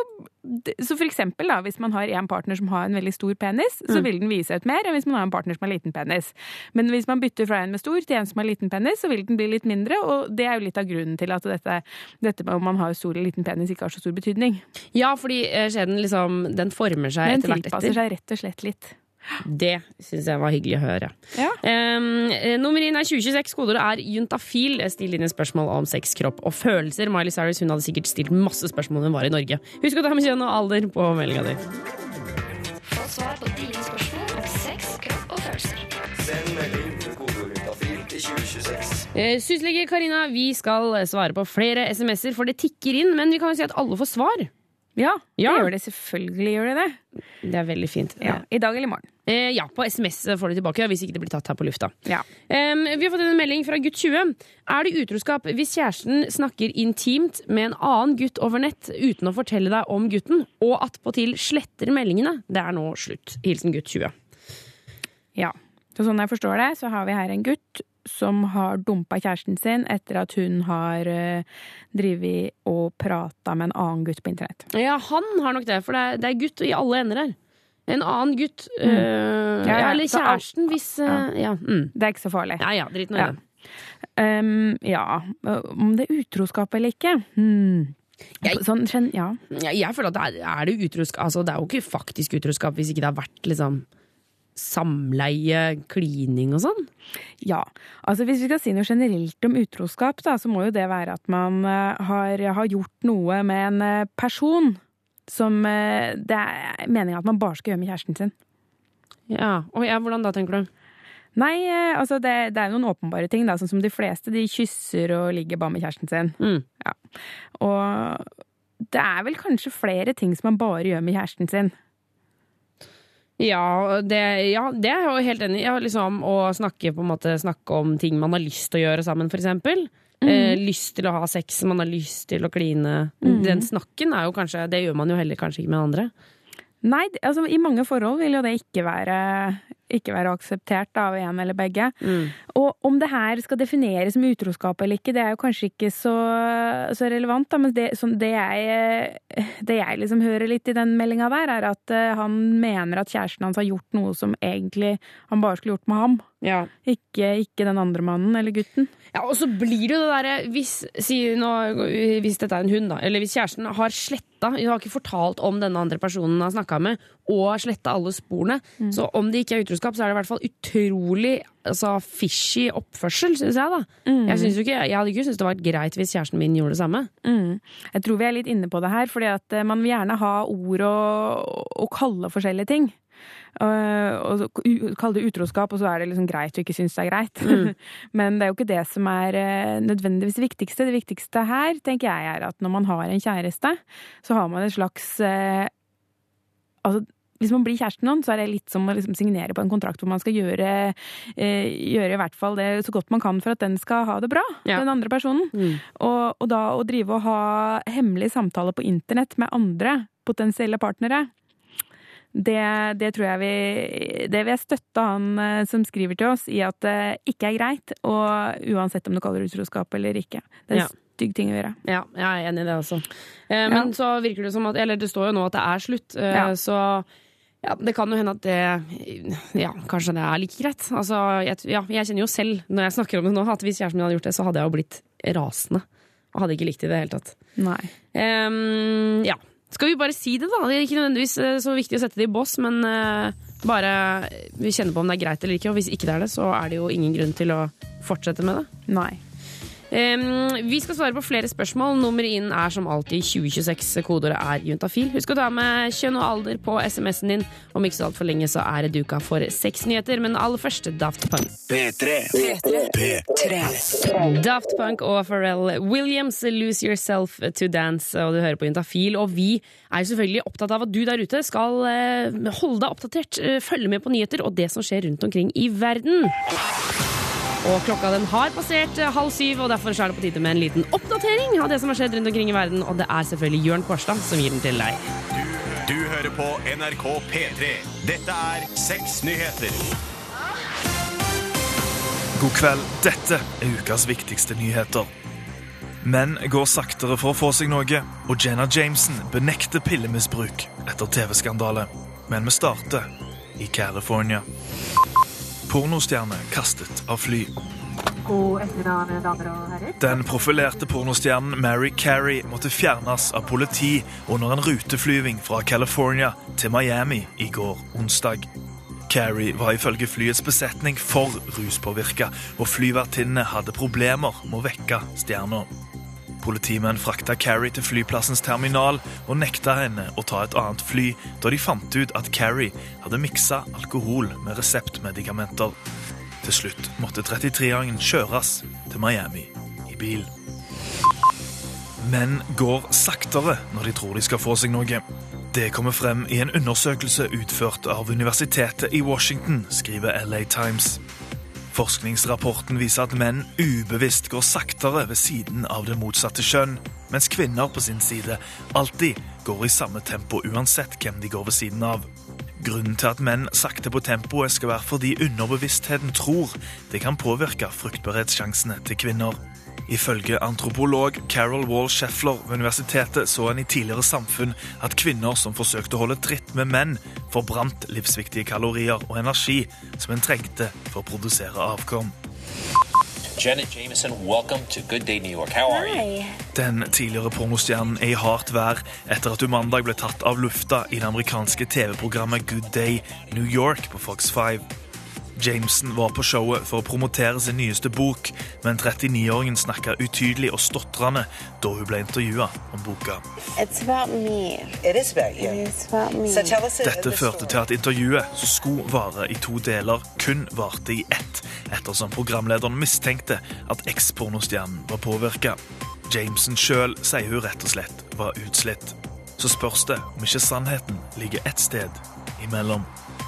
så for eksempel da, hvis man har en partner som har en veldig stor penis, så vil den vise ut mer enn hvis man har en partner som har liten penis. Men hvis man bytter fra en med stor til en som har liten penis, så vil den bli litt mindre, og det er jo litt av grunnen til at dette, dette med om man har stor eller liten penis ikke har så stor betydning. Ja, fordi eh, skjeden liksom Den former seg Den etter hvert tilpasser seg rett og slett litt. Det syns jeg var hyggelig å høre. Ja. Um, nummer én er 2026. Kodeordet er juntafil. Still dine spørsmål om sex, kropp og følelser. Miley Cyrus hun hadde sikkert stilt masse spørsmål når hun var i Norge. Husk å ta med kjønn og alder på meldinga di. Få svar på dine spørsmål om sex, kropp og følelser. Send melding til kodeord juntafil til til 2026. Eh, Syslege Karina, vi skal svare på flere SMS-er, for det tikker inn. Men vi kan jo si at alle får svar. Ja, det Ja. gjør det. Selvfølgelig gjør det det. Det er veldig fint. Ja, I dag eller i morgen. Eh, ja, på SMS får du tilbake, hvis ikke det blir tatt her på lufta. Ja. Em, vi har fått en melding fra gutt 20. Er det utroskap hvis kjæresten snakker intimt med en annen gutt over nett uten å fortelle deg om gutten, og attpåtil sletter meldingene? Det er nå slutt. Hilsen gutt 20. Ja. Så sånn jeg forstår det, så har vi her en gutt som har dumpa kjæresten sin etter at hun har uh, drevet og prata med en annen gutt på internett. Ja, han har nok det, for det er, det er gutt i alle ender her. En annen gutt, Mm. Øh, Ja, ja, eller så kjæresten, hvis eh, ja. mm. Det er ikke så farlig. ja, ja, drit nå i Ja. det. Um, ja, om det er utroskap eller ikke hmm. Jeg- Sånn, ja. Jeg, jeg føler at det er, er det utroskap altså, Det er jo ikke faktisk utroskap hvis ikke det har vært liksom samleie, klining og sånn. Ja, altså hvis vi skal si noe generelt om utroskap, da, så må jo det være at man eh, har, har gjort noe med en eh, person som eh, det er meninga at man bare skal gjøre med kjæresten sin. Ja, og ja, Hvordan da, tenker du? Nei, altså det, det er noen åpenbare ting, da, sånn som de fleste. De kysser og ligger bare med kjæresten sin. Mm. Ja. Og det er vel kanskje flere ting som man bare gjør med kjæresten sin. Ja, det, ja, det er jeg jo helt enig i. Ja, liksom, å snakke, måte, snakke om ting man har lyst til å gjøre sammen, for eksempel. Eh, lyst til å ha sex, man har lyst til å kline. Den snakken er jo kanskje Det gjør man jo heller kanskje ikke med andre. Nei, altså i mange forhold vil jo det ikke være, ikke være akseptert av en eller begge. Og om det her skal defineres som utroskap eller ikke, det er jo kanskje ikke så, så relevant. Da, men det, det, jeg, det jeg liksom hører litt i den meldinga der, er at eh, han mener at kjæresten hans har gjort noe som egentlig han bare skulle gjort med ham. Ja. Ikke, ikke den andre mannen eller gutten. Ja, og så blir det jo det derre hvis, hvis dette er en hund, da, eller hvis kjæresten har sletta Hun har ikke fortalt om denne andre personen hun har snakka med, og sletta alle sporene. Så om det ikke er utroskap, så er det i hvert fall utrolig altså, fishy oppførsel, syns jeg. da Jeg, synes ikke, jeg hadde ikke syntes det var greit hvis kjæresten min gjorde det samme. Mm. Jeg tror vi er litt inne på det her, fordi at eh, man vil gjerne ha ord og, og kalle forskjellige ting. Uh, og kalle det utroskap, og så er det liksom greit å ikke synes det er greit. (laughs) Men det er jo ikke det som er eh, nødvendigvis det viktigste. Det viktigste her, tenker jeg, er at når man har en kjæreste, så har man et slags Altså, hvis man blir kjæresten noen, så er det litt som å liksom signere på en kontrakt hvor man skal gjøre, eh, gjøre i hvert fall det så godt man kan for at den skal ha det bra, Ja. den andre personen. Og, og da å drive og ha hemmelige samtaler på internett med andre potensielle partnere, det, det tror jeg vi Det vil jeg støtte han eh, som skriver til oss i at det ikke er greit, og uansett om du kaller det utroskap eller ikke. Det er Ja. stygg ting å gjøre. Ja, jeg er enig i det også. Eh, men så virker det som at Eller det står jo nå at det er slutt, eh, Ja. så ja, det kan jo hende at det Ja, kanskje det er like greit. Altså, jeg, ja, jeg kjenner jo selv, når jeg snakker om det nå, at hvis kjæresten min hadde gjort det, så hadde jeg jo blitt rasende. Og hadde ikke likt det i det hele tatt. Nei. Um, ja. Skal vi bare si det, da? Det er ikke nødvendigvis eh, så viktig å sette det i bås, men uh, bare vi kjenner på om det er greit eller ikke. Og hvis ikke det er det, så er det jo ingen grunn til å fortsette med det. Nei. Vi skal svare på flere spørsmål. Nummeret inn er som alltid 2026. Kodeordet er juntafil. Husk å ta med kjønn og alder på SMS-en din. Om ikke så altfor lenge så er det duka for sexnyheter, men aller først Daft Punk. P3. Daft Punk og Pharrell Williams, Lose Yourself to Dance, og du hører på Juntafil. Og vi er selvfølgelig opptatt av at du der ute skal eh, holde deg oppdatert, eh, følge med på nyheter og det som skjer rundt omkring i verden. Og klokka den har passert eh, halv syv, og derfor er det på tide med en liten oppdatering av det som har skjedd rundt omkring i verden, og det er selvfølgelig Jørn Kårstad som gir den til deg. Du hører på NRK P3. Dette er Seks nyheter. God kveld. Dette er ukas viktigste nyheter. Menn går saktere for å få seg noe, og Jenna Jameson benekter pillemisbruk etter TV-skandale. Men vi starter i California. Pornostjerne kastet av fly. Den profilerte pornostjernen Mary Carey måtte fjernes av politi under en ruteflyving fra California til Miami i går onsdag. Carey var ifølge flyets besetning for ruspåvirka, og flyvertinnene hadde problemer med å vekke stjerna. Politimenn frakta Carrie til flyplassens terminal og nekta henne å ta et annet fly da de fant ut at Carrie hadde miksa alkohol med reseptmedikamenter. Til slutt måtte 33-åringen kjøres til Miami i bil. Menn går saktere når de tror de skal få seg noe. Det kommer frem i en undersøkelse utført av Universitetet i Washington, skriver LA Times. Forskningsrapporten viser at menn ubevisst går saktere ved siden av det motsatte kjønn, mens kvinner på sin side alltid går i samme tempo uansett hvem de går ved siden av. Grunnen til at menn sakter på tempoet skal være fordi underbevisstheten tror det kan påvirke fruktbarhetssjansene til kvinner. Ifølge antropolog Carol Wall Sheffler ved universitetet så en i tidligere samfunn at kvinner som forsøkte å holde tritt med menn, forbrant livsviktige kalorier og energi som en trengte for å produsere avkom. Janet Jameson, welcome to Good Day New York. How are you? Den tidligere pornostjernen er i hardt vær etter at hun mandag ble tatt av lufta i det amerikanske TV-programmet Good Day New York på Fox 5. Jameson var på showet for å promotere sin nyeste bok, men 39-åringen snakka utydelig og stotrende da hun ble intervjua om boka. It's about me. It is about you. It is about me. So tell us the- Dette førte til at intervjuet, som skulle vare i to deler, kun varte i ett, ettersom programlederen mistenkte at ekspornostjernen var påvirka. Jameson sjøl sier hun rett og slett var utslitt. Så spørs det om ikke sannheten ligger ett sted imellom.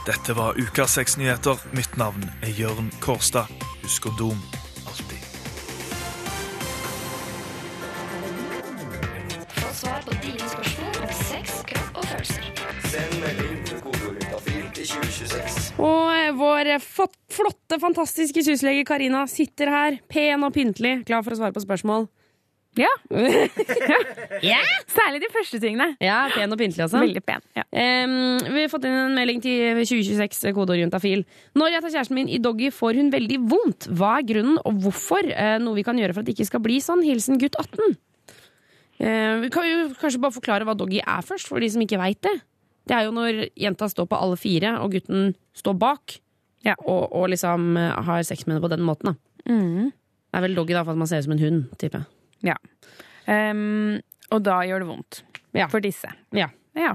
Dette var Ukas sexnyheter. Mitt navn er Jørn Kårstad. Husk å dom alltid. Få svar på dine spørsmål om sex, kropp og følelser. Send melding med kodeord til 2026. Og eh, vår flotte, fantastiske syslege Karina sitter her, pen og pyntelig, klar for å svare på spørsmål. (laughs) Ja. ja. Særlig de første tingene. Ja, pen og pyntelig også. Veldig pen. Ja. Um, vi har fått inn en melding til 2026, kodeord juntafil. Når jeg tar kjæresten min i doggy, får hun veldig vondt. Hva er grunnen, og hvorfor? Uh, noe vi kan gjøre for at det ikke skal bli sånn. Hilsen gutt 18. Uh, vi kan jo kanskje bare forklare hva doggy er først, for de som ikke veit det. Det er jo når jenta står på alle fire, og gutten står bak, og, og liksom eh, har sex med henne på den måten. Da. Mm. Det er vel doggy da, for at man ser ut som en hund, tipper jeg. Ja. Um, og da gjør det vondt. For disse. Ja. Ja.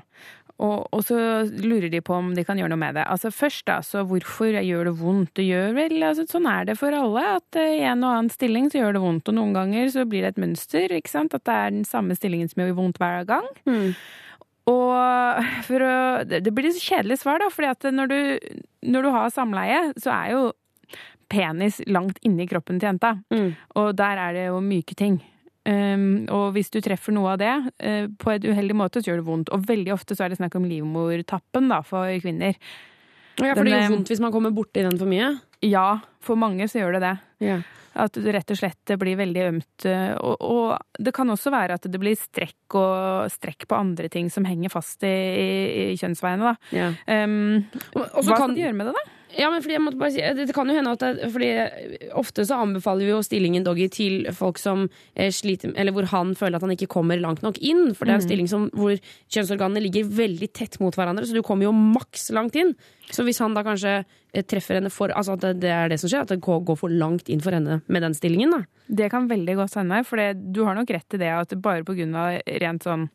Og, og så lurer de på om de kan gjøre noe med det. Altså Først, da, så hvorfor gjør det vondt? Det gjør vel, altså Sånn er det for alle, at eh, i en og annen stilling så gjør det vondt. Og noen ganger så blir det et mønster, ikke sant? At det er den samme stillingen som gjør vondt hver gang. Og for å Det blir et kjedelig svar, da, fordi at når du, når du har samleie, så er jo penis langt inni kroppen til jenta. Og der er det jo myke ting. Um, og hvis du treffer noe av det uh, på et uheldig måte, så gjør det vondt. Og veldig ofte så er det snakk om livmortappen da, for kvinner. Ja, for det gjør eh, vondt hvis man kommer borti den for mye? Ja, for mange så gjør det det. At det rett og slett blir veldig ømt. eh, Og, og det kan også være at det blir strekk og strekk på andre ting som henger fast i, i, i kjønnsveiene, da. Um, Og så hva kan- skal de gjøre med det, da? Ja, men fordi jeg måtte bare si Det det kan jo hende at det, fordi Ofte så anbefaler vi jo stillingen doggy til folk som eh, sliter Eller hvor han føler at han ikke kommer langt nok inn. For det er en Mhm. stilling som, hvor kjønnsorganene ligger veldig tett mot hverandre, så du kommer jo maks langt inn. Så hvis han da kanskje eh, treffer henne for Altså at det, det er det som skjer, at det går går for langt inn for henne med den stillingen, da. Det kan veldig godt hende, for det- du har nok rett i det at bare på grunn av rent sånn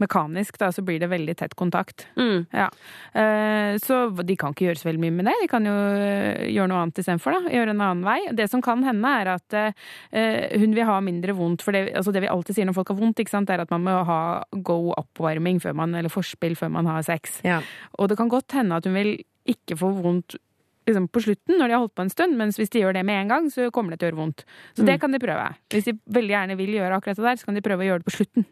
mekanisk, da, så blir det veldig tett kontakt. Ja. Eh, Så de kan ikke gjøre så veldig mye med det. De kan jo eh, gjøre noe annet istedenfor, da. Gjøre en annen vei. Det som kan hende, er at eh, hun vil ha mindre vondt. For det, altså det vi alltid sier når folk har vondt, sant, er at man må ha go oppvarming før man, eller forspill før man har sex. Og det kan godt hende at hun vil ikke få vondt liksom på slutten, når de har holdt på en stund, mens hvis de gjør det med en gang, så kommer det til å gjøre vondt. Så det Mm. kan de prøve. Hvis de veldig gjerne vil gjøre akkurat det der, så kan de prøve å gjøre det på slutten.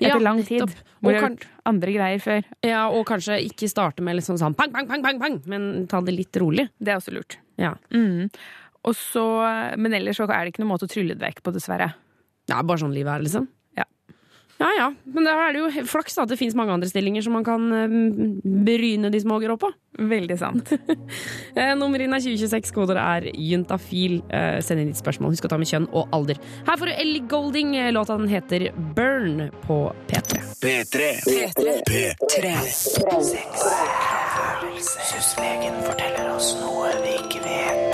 Etter Ja, lang tid. nettopp. Hvor de har gjort andre greier før. Ja, Og kanskje ikke starte med liksom sånn pang, pang, pang, pang, pang, men ta det litt rolig. Det er også lurt. Ja. Mm. Og så, men ellers så er det ikke noen måte å trylle det vekk på, dessverre. Det er bare sånn livet er, liksom. Ja. Ja men da er det jo flaks da, at det fins mange andre stillinger som man kan eh, bryne de små grå på. Veldig sant. Nummeret Nummer inn er 2026, koder er juntafil. Eh, Send inn ditt spørsmål. Husk å ta med kjønn og alder. Her får du Ellie Golding. Eh, Låta den heter Burn på P3. P3. P3. P3. P3. Følelseslegen forteller oss noe vi ikke vet.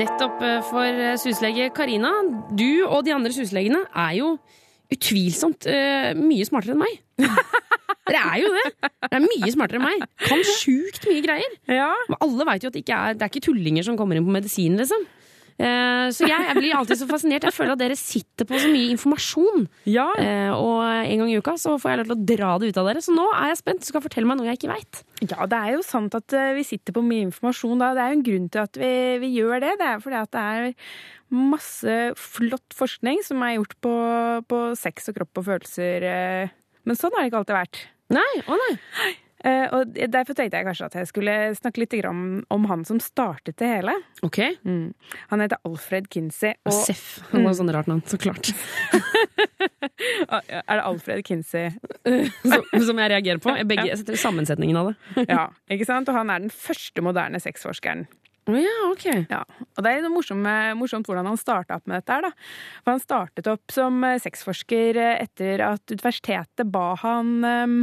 Nettopp eh, for suslege syslege Karina. Du og de andre suslegene er jo utvilsomt uh, mye smartere enn meg. (laughs) Dere er jo det! Dere er mye smartere enn meg. Kan sjukt mye greier. Men alle veit jo at det ikke er, det er ikke tullinger som kommer inn på medisin, liksom. Eh, så jeg, jeg blir alltid så fascinert. Jeg føler at dere sitter på så mye informasjon. Ja. og en gang i uka så får jeg lov til å dra det ut av dere. Så nå er jeg spent. Du skal fortelle meg noe jeg ikke veit. Ja, det er jo sant at eh, vi sitter på mye informasjon da. Det er jo en grunn til at vi, vi gjør det. Det er fordi at det er masse flott forskning som er gjort på, på sex og kropp og følelser. eh. Men sånn har det ikke alltid vært. Nei, å nei. Eh, og derfor tenkte jeg kanskje at jeg skulle snakke litt om, om han som startet det hele. Ok. Mm. Han heter Alfred Kinsey. Og, Seff. Han har sånn rart navn, så klart. (laughs) er det Alfred Kinsey? (laughs) som, som jeg reagerer på? Begge, (laughs) ja. sammensetningen av det. ja, ikke sant? Og han er den første moderne sexforskeren. Ja, ok. Ja, og det er noe morsomt, morsomt hvordan han starta opp med dette. her da. For Han startet opp som eh, sexforsker eh, etter at universitetet ba han um,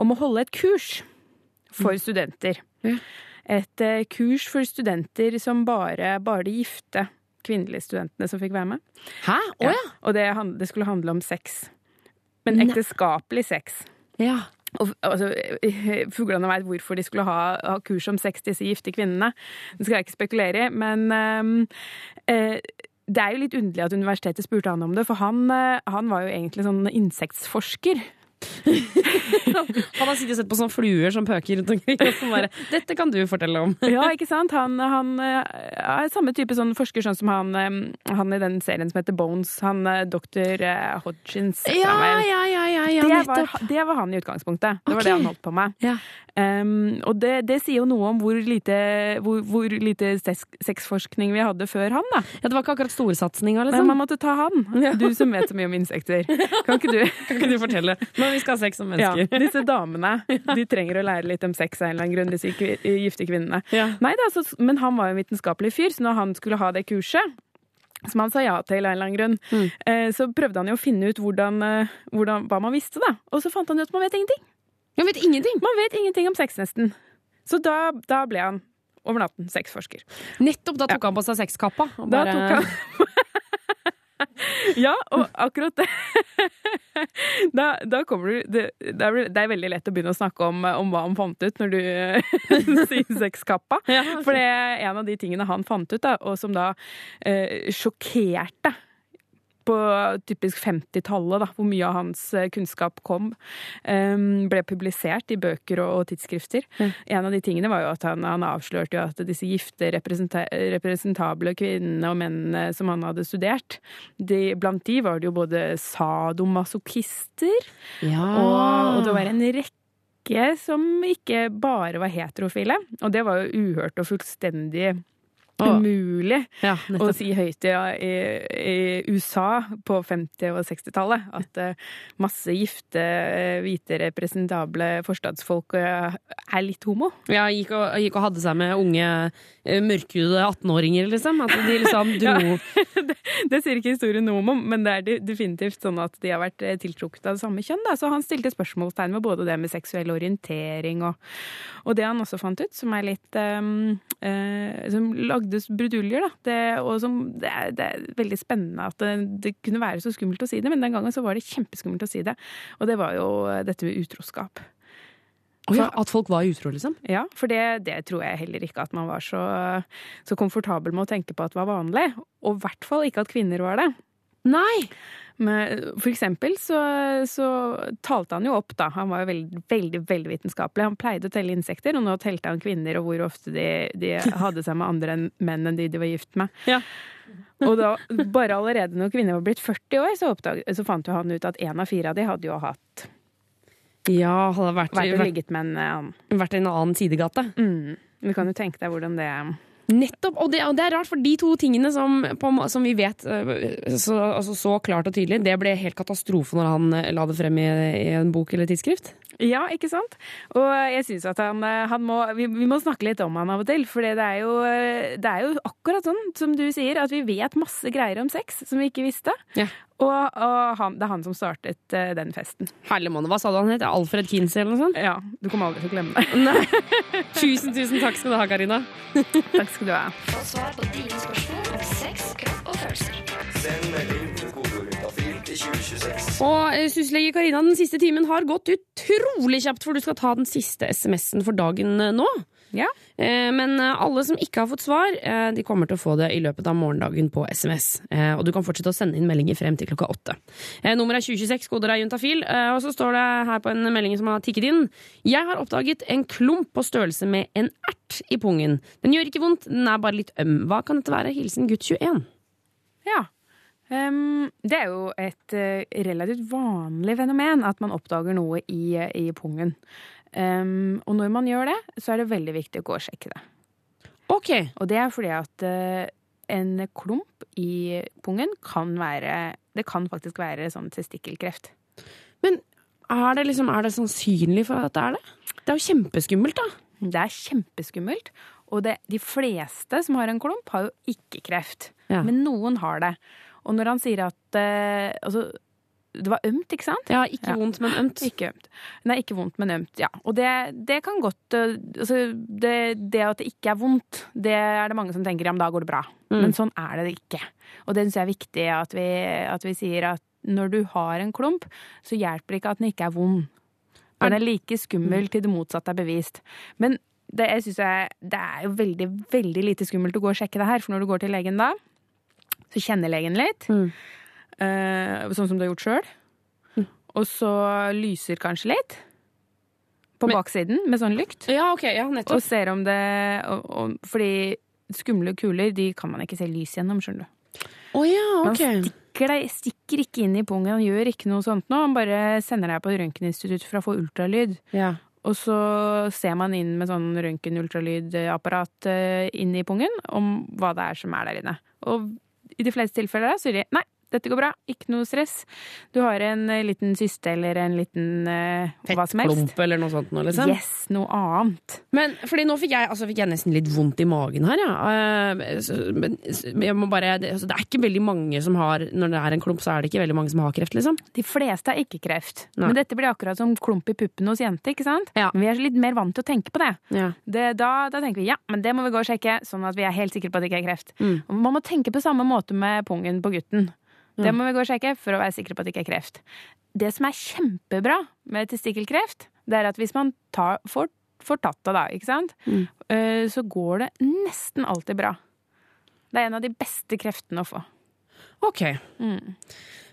om å holde et kurs for studenter. Et uh, kurs for studenter som bare, bare de gifte kvinnelige studentene som fikk være med. Hæ? Oh, ja. Og det, det skulle handle om sex. Men ekteskapelig sex. Ja. Og, altså, (laughs) Fuglene veit hvorfor de skulle ha, ha kurs om sex, disse gifte kvinnene. Det skal jeg ikke spekulere i, men ehm, eh, det er jo litt underlig at universitetet spurte han om det, for han, eh, han var jo egentlig sånn insektforsker. (laughs) Han har sittet og sett på sånne fluer som pøker rundt omkring. Og så bare, Dette kan du fortelle om. Ja, ikke sant? Han, han eh, er samme type sånn forsker sånn som han, eh, han i den serien som heter Bones. Han eh, doktor Hodgins. Ja, ja, ja, ja, ja, det, var, det var han i utgangspunktet. Det var okay. det han holdt på med. Ja. Um, og det, det sier jo noe om hvor lite, hvor, hvor lite sex- sexforskning vi hadde før han, da. Ja, Det var ikke akkurat storsatsinga, Men liksom. man måtte ta han. Du som vet så mye om insekter. Kan ikke du? Kan ikke du fortelle når vi skal ha sex som Ja, mennesker? disse damene de trenger å lære litt om sex av en eller annen grunn, disse kvi- gifte kvinnene. Ja. Nei da, så, men han var jo en vitenskapelig fyr, så når han skulle ha det kurset som han sa ja til av en eller annen grunn, Mm. eh, så prøvde han jo å finne ut hvordan, eh, hvordan, hva man visste, da. Og så fant han ut at man vet ingenting. Man vet ingenting? Man vet ingenting om sex, nesten. Så da, da ble han over natten sexforsker. Nettopp da tok han på seg sexkappa. Da tok han (laughs) Ja, og akkurat det (laughs) Da, da kommer du det, det, er, det er veldig lett å begynne å snakke om, om hva han fant ut når du (laughs) sier sexkappa. For det er en av de tingene han fant ut, da, og som da eh, sjokkerte på typisk 50-tallet, da, hvor mye av hans eh, kunnskap kom, eh, ble publisert i bøker og, tidsskrifter. En av de tingene var jo at han, han avslørte at disse gifte, representa representable kvinnene og mennene som han hadde studert, de, blant de var det jo både sadomasochister, Ja. og, og det var en rekke som ikke bare var heterofile. Og det var jo uhørt og fullstendig. Umulig Ja, å si høyt i, i, i USA på 50- og 60-tallet at uh, masse gifte, eh, hvite, representable forstadsfolk uh, er litt homo. Ja, gikk og, gikk og hadde seg med unge uh, mørkhudede 18-åringer, liksom. At de liksom (laughs) dro det, det sier ikke historien noe om, men det er definitivt sånn at de har vært tiltrukket av samme kjønn. Da. Så han stilte spørsmålstegn ved både det med seksuell orientering og, og det han også fant ut, som er litt um, Som lagdes bruduljer, da. Det, og som det er, det er veldig spennende at det, det kunne være så skummelt å si det, men den gangen så var det kjempeskummelt å si det. Og det var jo eh, dette med utroskap. Oh ja, At folk var utro, liksom? Ja, for det, det tror jeg heller ikke at man var så, så komfortabel med å tenke på at det var vanlig. Og i hvert fall ikke at kvinner var det. Nei! Men for eksempel så, så talte han jo opp, da. Han var jo veldig, veldig, veldig vitenskapelig. Han pleide å telle insekter, og nå telte han kvinner og hvor ofte de, de hadde seg med andre enn menn enn de de var gift med. Ja. Og da, bare allerede når kvinner var blitt 40 år, så, oppdag, så fant jo han ut at én av fire av de hadde jo hatt Ja, hadde vært, vært vært, annen. vært i en annen sidegate. Mm. Du kan jo tenke deg hvordan det Nettopp! Og det, og det er rart, for de to tingene som, på, som vi vet øh, så, altså, så klart og tydelig, det ble helt katastrofe når han øh, la det frem i, i en bok eller tidsskrift. Ja, ikke sant? Og jeg syns at han, eh, han må vi, vi må snakke litt om han av og til. For det er, jo, eh, det er jo akkurat sånn som du sier, at vi vet masse greier om sex som vi ikke visste. Og, og han, det er han som startet uh, den festen. Herlemann, hva sa du han het? Alfred Kinsey eller noe sånt? Ja, du kommer aldri til å glemme det. Nei. (laughs) Tusen, tusen takk skal du ha, Karina. takk skal du ha. Få svar på dine spørsmål om sex, kropp og følelser. Send melding Og eh, syslege Karina, den siste timen har gått utrolig kjapt, for du skal ta den siste SMS-en for dagen eh, nå. Ja. Eh, Men alle som ikke har fått svar, de kommer til å få det i løpet av morgendagen på SMS. Eh, Og du kan fortsette å sende inn meldinger frem til klokka åtte. Eh, Nummeret er 2026, koder er juntafil, og så står det her på en melding som har tikket inn. Jeg har oppdaget en klump på størrelse med en ert i pungen. Den gjør ikke vondt, den er bare litt øm. Hva kan dette være? Hilsen gutt 21. Ja. Ehm, det er jo et uh, relativt vanlig fenomen at man oppdager noe i, i pungen. Um, og når man gjør det, så er det veldig viktig å gå og sjekke det. Ok. Og det er fordi at uh, en klump i pungen kan være Det kan faktisk være sånn testikkelkreft. Men er det, liksom, er det sannsynlig for at det er det? Det er jo kjempeskummelt, da. Det er kjempeskummelt. Og det, de fleste som har en klump, har jo ikke kreft. Ja. Men noen har det. Og når han sier at eh, altså, det var ømt, ikke sant? Ja, ikke vondt, men ømt. Ikke ømt. Nei, ikke vondt, men ømt, ja. Og det, det kan godt eh, altså, det, det at det ikke er vondt, det er det mange som tenker ja, men da går det bra. Mm. Men sånn er det ikke. Og det syns jeg er viktig at vi, at vi sier at når du har en klump, så hjelper det ikke at den ikke er vond. Den er like skummel til det motsatte er bevist. Men det, jeg synes jeg, det er jo veldig, veldig lite skummelt å gå og sjekke det her, for når du går til legen da, så kjenner legen litt. Eh, sånn som du har gjort sjøl. Og så lyser kanskje litt. På baksiden med sånn lykt. Ja, ok, ja, nettopp. Og ser om det og, og, Fordi skumle kuler de kan man ikke se lys gjennom, skjønner du. Oh, ja, ok. Man stikker, deg, stikker ikke inn i pungen, han gjør ikke noe sånt nå. Han bare sender deg på røntgeninstitutt for å få ultralyd. Ja. Og så ser man inn med sånn røntgen-ultralydapparat eh, inn i pungen om hva det er som er der inne. Og i de fleste tilfeller så sier de nei, dette går bra, ikke noe stress. Du har en eh, liten syste eller en liten uh, hva som helst. Fettklump eller noe sånt nå, liksom? Yes, noe annet. Men fordi nå fikk jeg, altså fikk jeg nesten litt vondt i magen her, ja. Eh, Men jeg må bare, det, altså, det er ikke veldig mange som har Når det er en klump, så er det ikke veldig mange som har kreft, liksom. De fleste har ikke kreft. Nei. Men dette blir akkurat som klump i puppen hos jenter, ikke sant? Men vi er litt mer vant til å tenke på det. Ja. det da, da tenker vi ja, men det må vi gå og sjekke, sånn at vi er helt sikre på at det ikke er kreft. Mm. Man må tenke på samme måte med pungen på gutten. Det må vi gå og sjekke for å være sikre på at det ikke er kreft. Det som er kjempebra med testikkelkreft, det er at hvis man tar, får, får tatt det, da, ikke sant, Mm. eh, så går det nesten alltid bra. Det er en av de beste kreftene å få. Ok.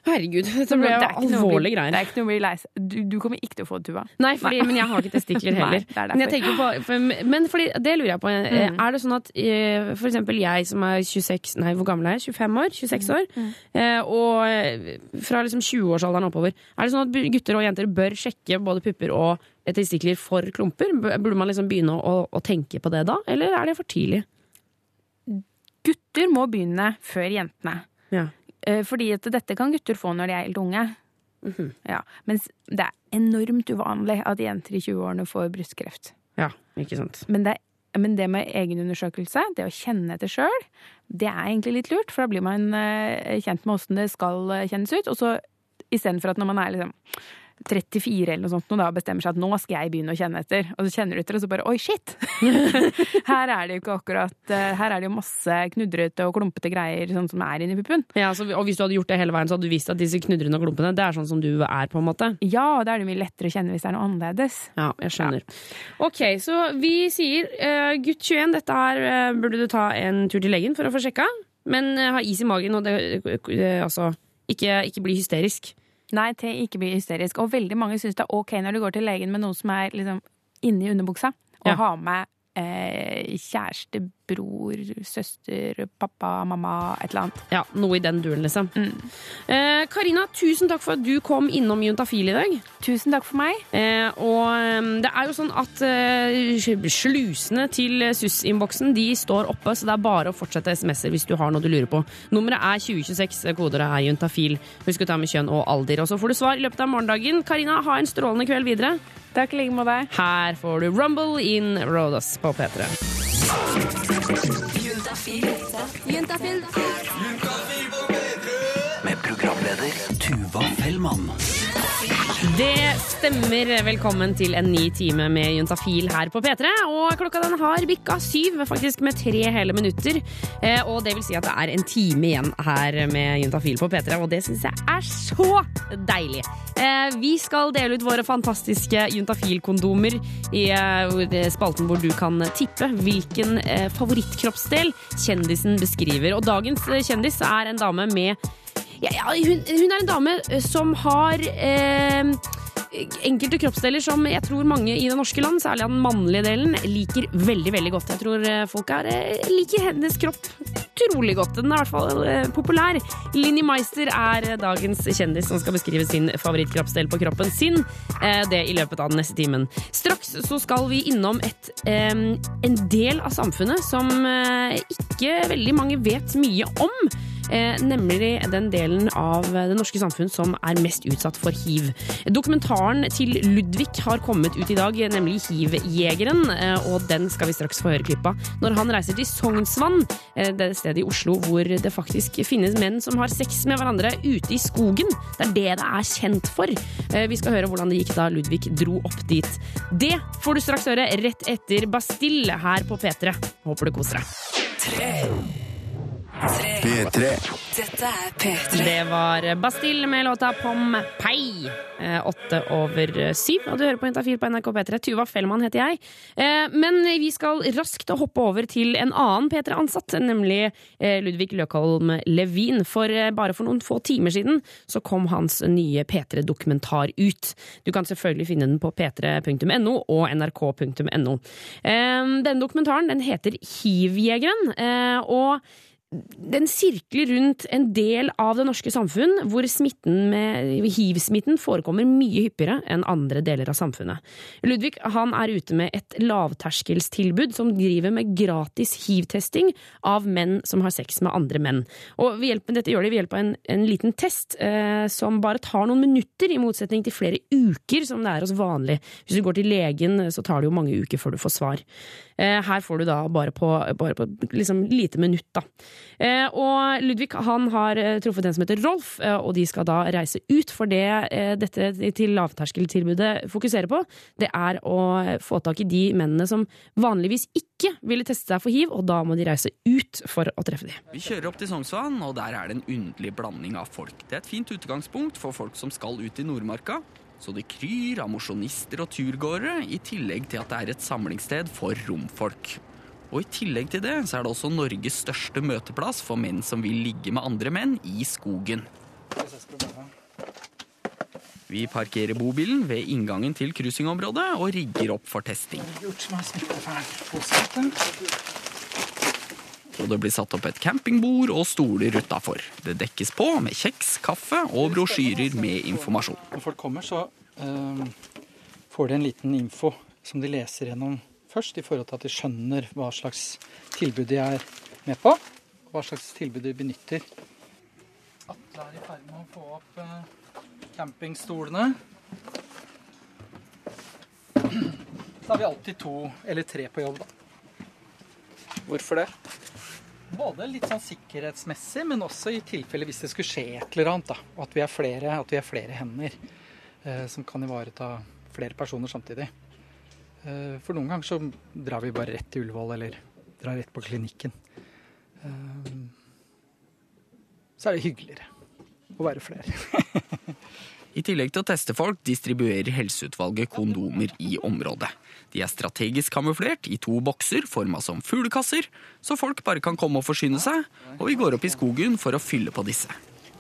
Herregud, (laughs) dette ble Det alvorlige greier. Det er ikke noe å bli lei seg. Du, du kommer ikke til å få det, Tuva. Nei, fordi, men jeg har ikke testikler (laughs) heller. Nei, det men, jeg tenker på, for, men fordi, det lurer jeg på. eh, Mm. Er det sånn at eh, for eksempel jeg som er 26 Nei, hvor gammel er jeg? 25 år? 26 år? Mm. eh, Og eh, fra liksom 20-årsalderen oppover. Er det sånn at gutter og jenter bør sjekke både pupper og testikler for klumper? Burde man liksom begynne å, å tenke på det da, eller er det for tidlig? Gutter må begynne før jentene. Ja. Eh, Fordi at dette kan gutter få når de er helt unge. Mhm. ja. Mens det er enormt uvanlig at jenter i 20-årene får brystkreft. Ja, ikke sant. Men det, men det med egenundersøkelse, det å kjenne etter sjøl, det er egentlig litt lurt. For da blir man eh, kjent med åssen det skal eh, kjennes ut. Og så istedenfor at når man er liksom 34 eller noe sånt, og da bestemmer seg at nå skal jeg begynne å kjenne etter. Og så kjenner du etter, og så bare oi, shit! (laughs) her er det jo ikke akkurat eh, Her er det jo masse knudrete og klumpete greier sånn som er inni puppen. Ja, så, og hvis du hadde gjort det hele veien, så hadde du visst at disse knudrene og klumpene, det er sånn som du er, på en måte? Ja, og da er det mye lettere å kjenne hvis det er noe annerledes. Ja, jeg skjønner. Ok, så vi sier uh, gutt 21, dette her uh, burde du ta en tur til legen for å få sjekka. Men uh, ha is i magen, og det, eh, altså ikke, ikke bli hysterisk. Nei, til ikke bli hysterisk. Og veldig mange syns det er ok når du går til legen med noe som er liksom inni underbuksa, og Ja. har med eh, bror, søster, pappa, mamma, et eller annet. Ja, noe i den duren, liksom. Eh, Karina, tusen takk for at du kom innom Juntafil i dag. Tusen takk for meg. Eh, og eh, det er jo sånn at eh, slusene til SUS-innboksen de står oppe, så det er bare å fortsette SMS-er hvis du har noe du lurer på. Nummeret er 2026, koder er juntafil. Husk å ta med kjønn og alder. Og så får du svar i løpet av morgendagen. Karina, ha en strålende kveld videre. Takk i like måte. Her får du Rumble in Rodas på P3. Juntafil. Med programleder Tuva Fellmann. Det stemmer. Velkommen til en ny time med Juntafil her på P3. Og klokka den har bikka syv, faktisk med tre hele minutter. Eh, og det vil si at det er en time igjen her med Juntafil på P3, og det syns jeg er så deilig. Eh, vi skal dele ut våre fantastiske Juntafil-kondomer i eh, spalten hvor du kan tippe hvilken favorittkroppsdel kjendisen beskriver. Og dagens kjendis er en dame med ja, hun, hun er en dame eh, som har eh, enkelte kroppsdeler som jeg tror mange i det norske land, særlig den mannlige delen, liker veldig veldig godt. Jeg tror eh, folk er, eh, liker hennes kropp utrolig godt. Den er i hvert fall populær. Linni Meister er dagens kjendis som skal beskrive sin favorittkroppsdel på kroppen sin. Det i løpet av den neste timen. Straks så skal vi innom et, en del av samfunnet som ikke veldig mange vet mye om. Eh, nemlig den delen av det norske samfunn som er mest utsatt for hiv. Dokumentaren til Ludvig har kommet ut i dag, nemlig Hiv-jegeren, eh, og den skal vi straks få høre klipp av. Når han reiser til Sognsvann, eh, det stedet i Oslo hvor det faktisk finnes menn som har sex med hverandre ute i skogen. Det er det det er kjent for. Vi skal høre hvordan det gikk da Ludvig dro opp dit. Det får du straks høre rett etter Bastille her på P3. Håper du koser deg. P3. Dette er P3. Det var Bastille med låta Pom Pei. Åtte over syv. Og du hører på Juntafil på NRK P3. Tuva Fellmann heter jeg. Eh, Men vi skal raskt hoppe over til en annen P3-ansatt, nemlig eh, Ludvig Løkholm Levin. For eh, bare for noen få timer siden så kom hans nye P3-dokumentar ut. Du kan selvfølgelig finne den på p3.no og nrk.no. Eh, Denne dokumentaren den heter Hivjegeren. eh, og den sirkler rundt en del av det norske samfunn hvor hiv-smitten forekommer mye hyppigere enn andre deler av samfunnet. Ludvig han er ute med et lavterskelstilbud som driver med gratis hiv-testing av menn som har sex med andre menn. Og hjelp, dette gjør de ved hjelp av en, en liten test eh, som bare tar noen minutter, i motsetning til flere uker som det er hos vanlig. Hvis du går til legen, så tar det jo mange uker før du får svar. Eh, her får du da bare på, bare på liksom lite minutt, da. Eh, og Ludvig han har eh, truffet en som heter Rolf, og de skal da reise ut. For det dette til lavterskeltilbudet fokuserer på, det er å få tak i de mennene som vanligvis ikke ville teste seg for hiv, og da må de reise ut for å treffe dem. Vi kjører opp til Sognsvann, og der er det en underlig blanding av folk. Det er et fint utgangspunkt for folk som skal ut i Nordmarka. Så det kryr av mosjonister og turgåere, i tillegg til at det er et samlingssted for romfolk. Og i tillegg til det så er det også Norges største møteplass for menn som vil ligge med andre menn i skogen. Vi parkerer bobilen ved inngangen til cruisingområdet og rigger opp for testing. Og det blir satt opp et campingbord og stoler utafor. Det dekkes på med kjeks, kaffe og brosjyrer med informasjon. Når folk kommer, så eh, får de en liten info som de leser gjennom først, i forhold til at de skjønner hva slags tilbud de er med på, og hva slags tilbud de benytter. Atle er i ferd med å få opp eh, campingstolene. Da har vi alltid to eller tre på jobb, da. Hvorfor det? Både litt sånn sikkerhetsmessig, men også i tilfelle hvis det skulle skje et eller annet. da, at vi er flere, vi er flere hender eh, som kan ivareta flere personer samtidig. Eh, for noen ganger så drar vi bare rett til Ullevål eller drar rett på klinikken. Eh, så er det hyggeligere å være flere. (laughs) I tillegg til å teste folk, distribuerer Helseutvalget kondomer i området. De er strategisk kamuflert i to bokser forma som fuglekasser, så folk bare kan komme og forsyne seg, og vi går opp i skogen for å fylle på disse.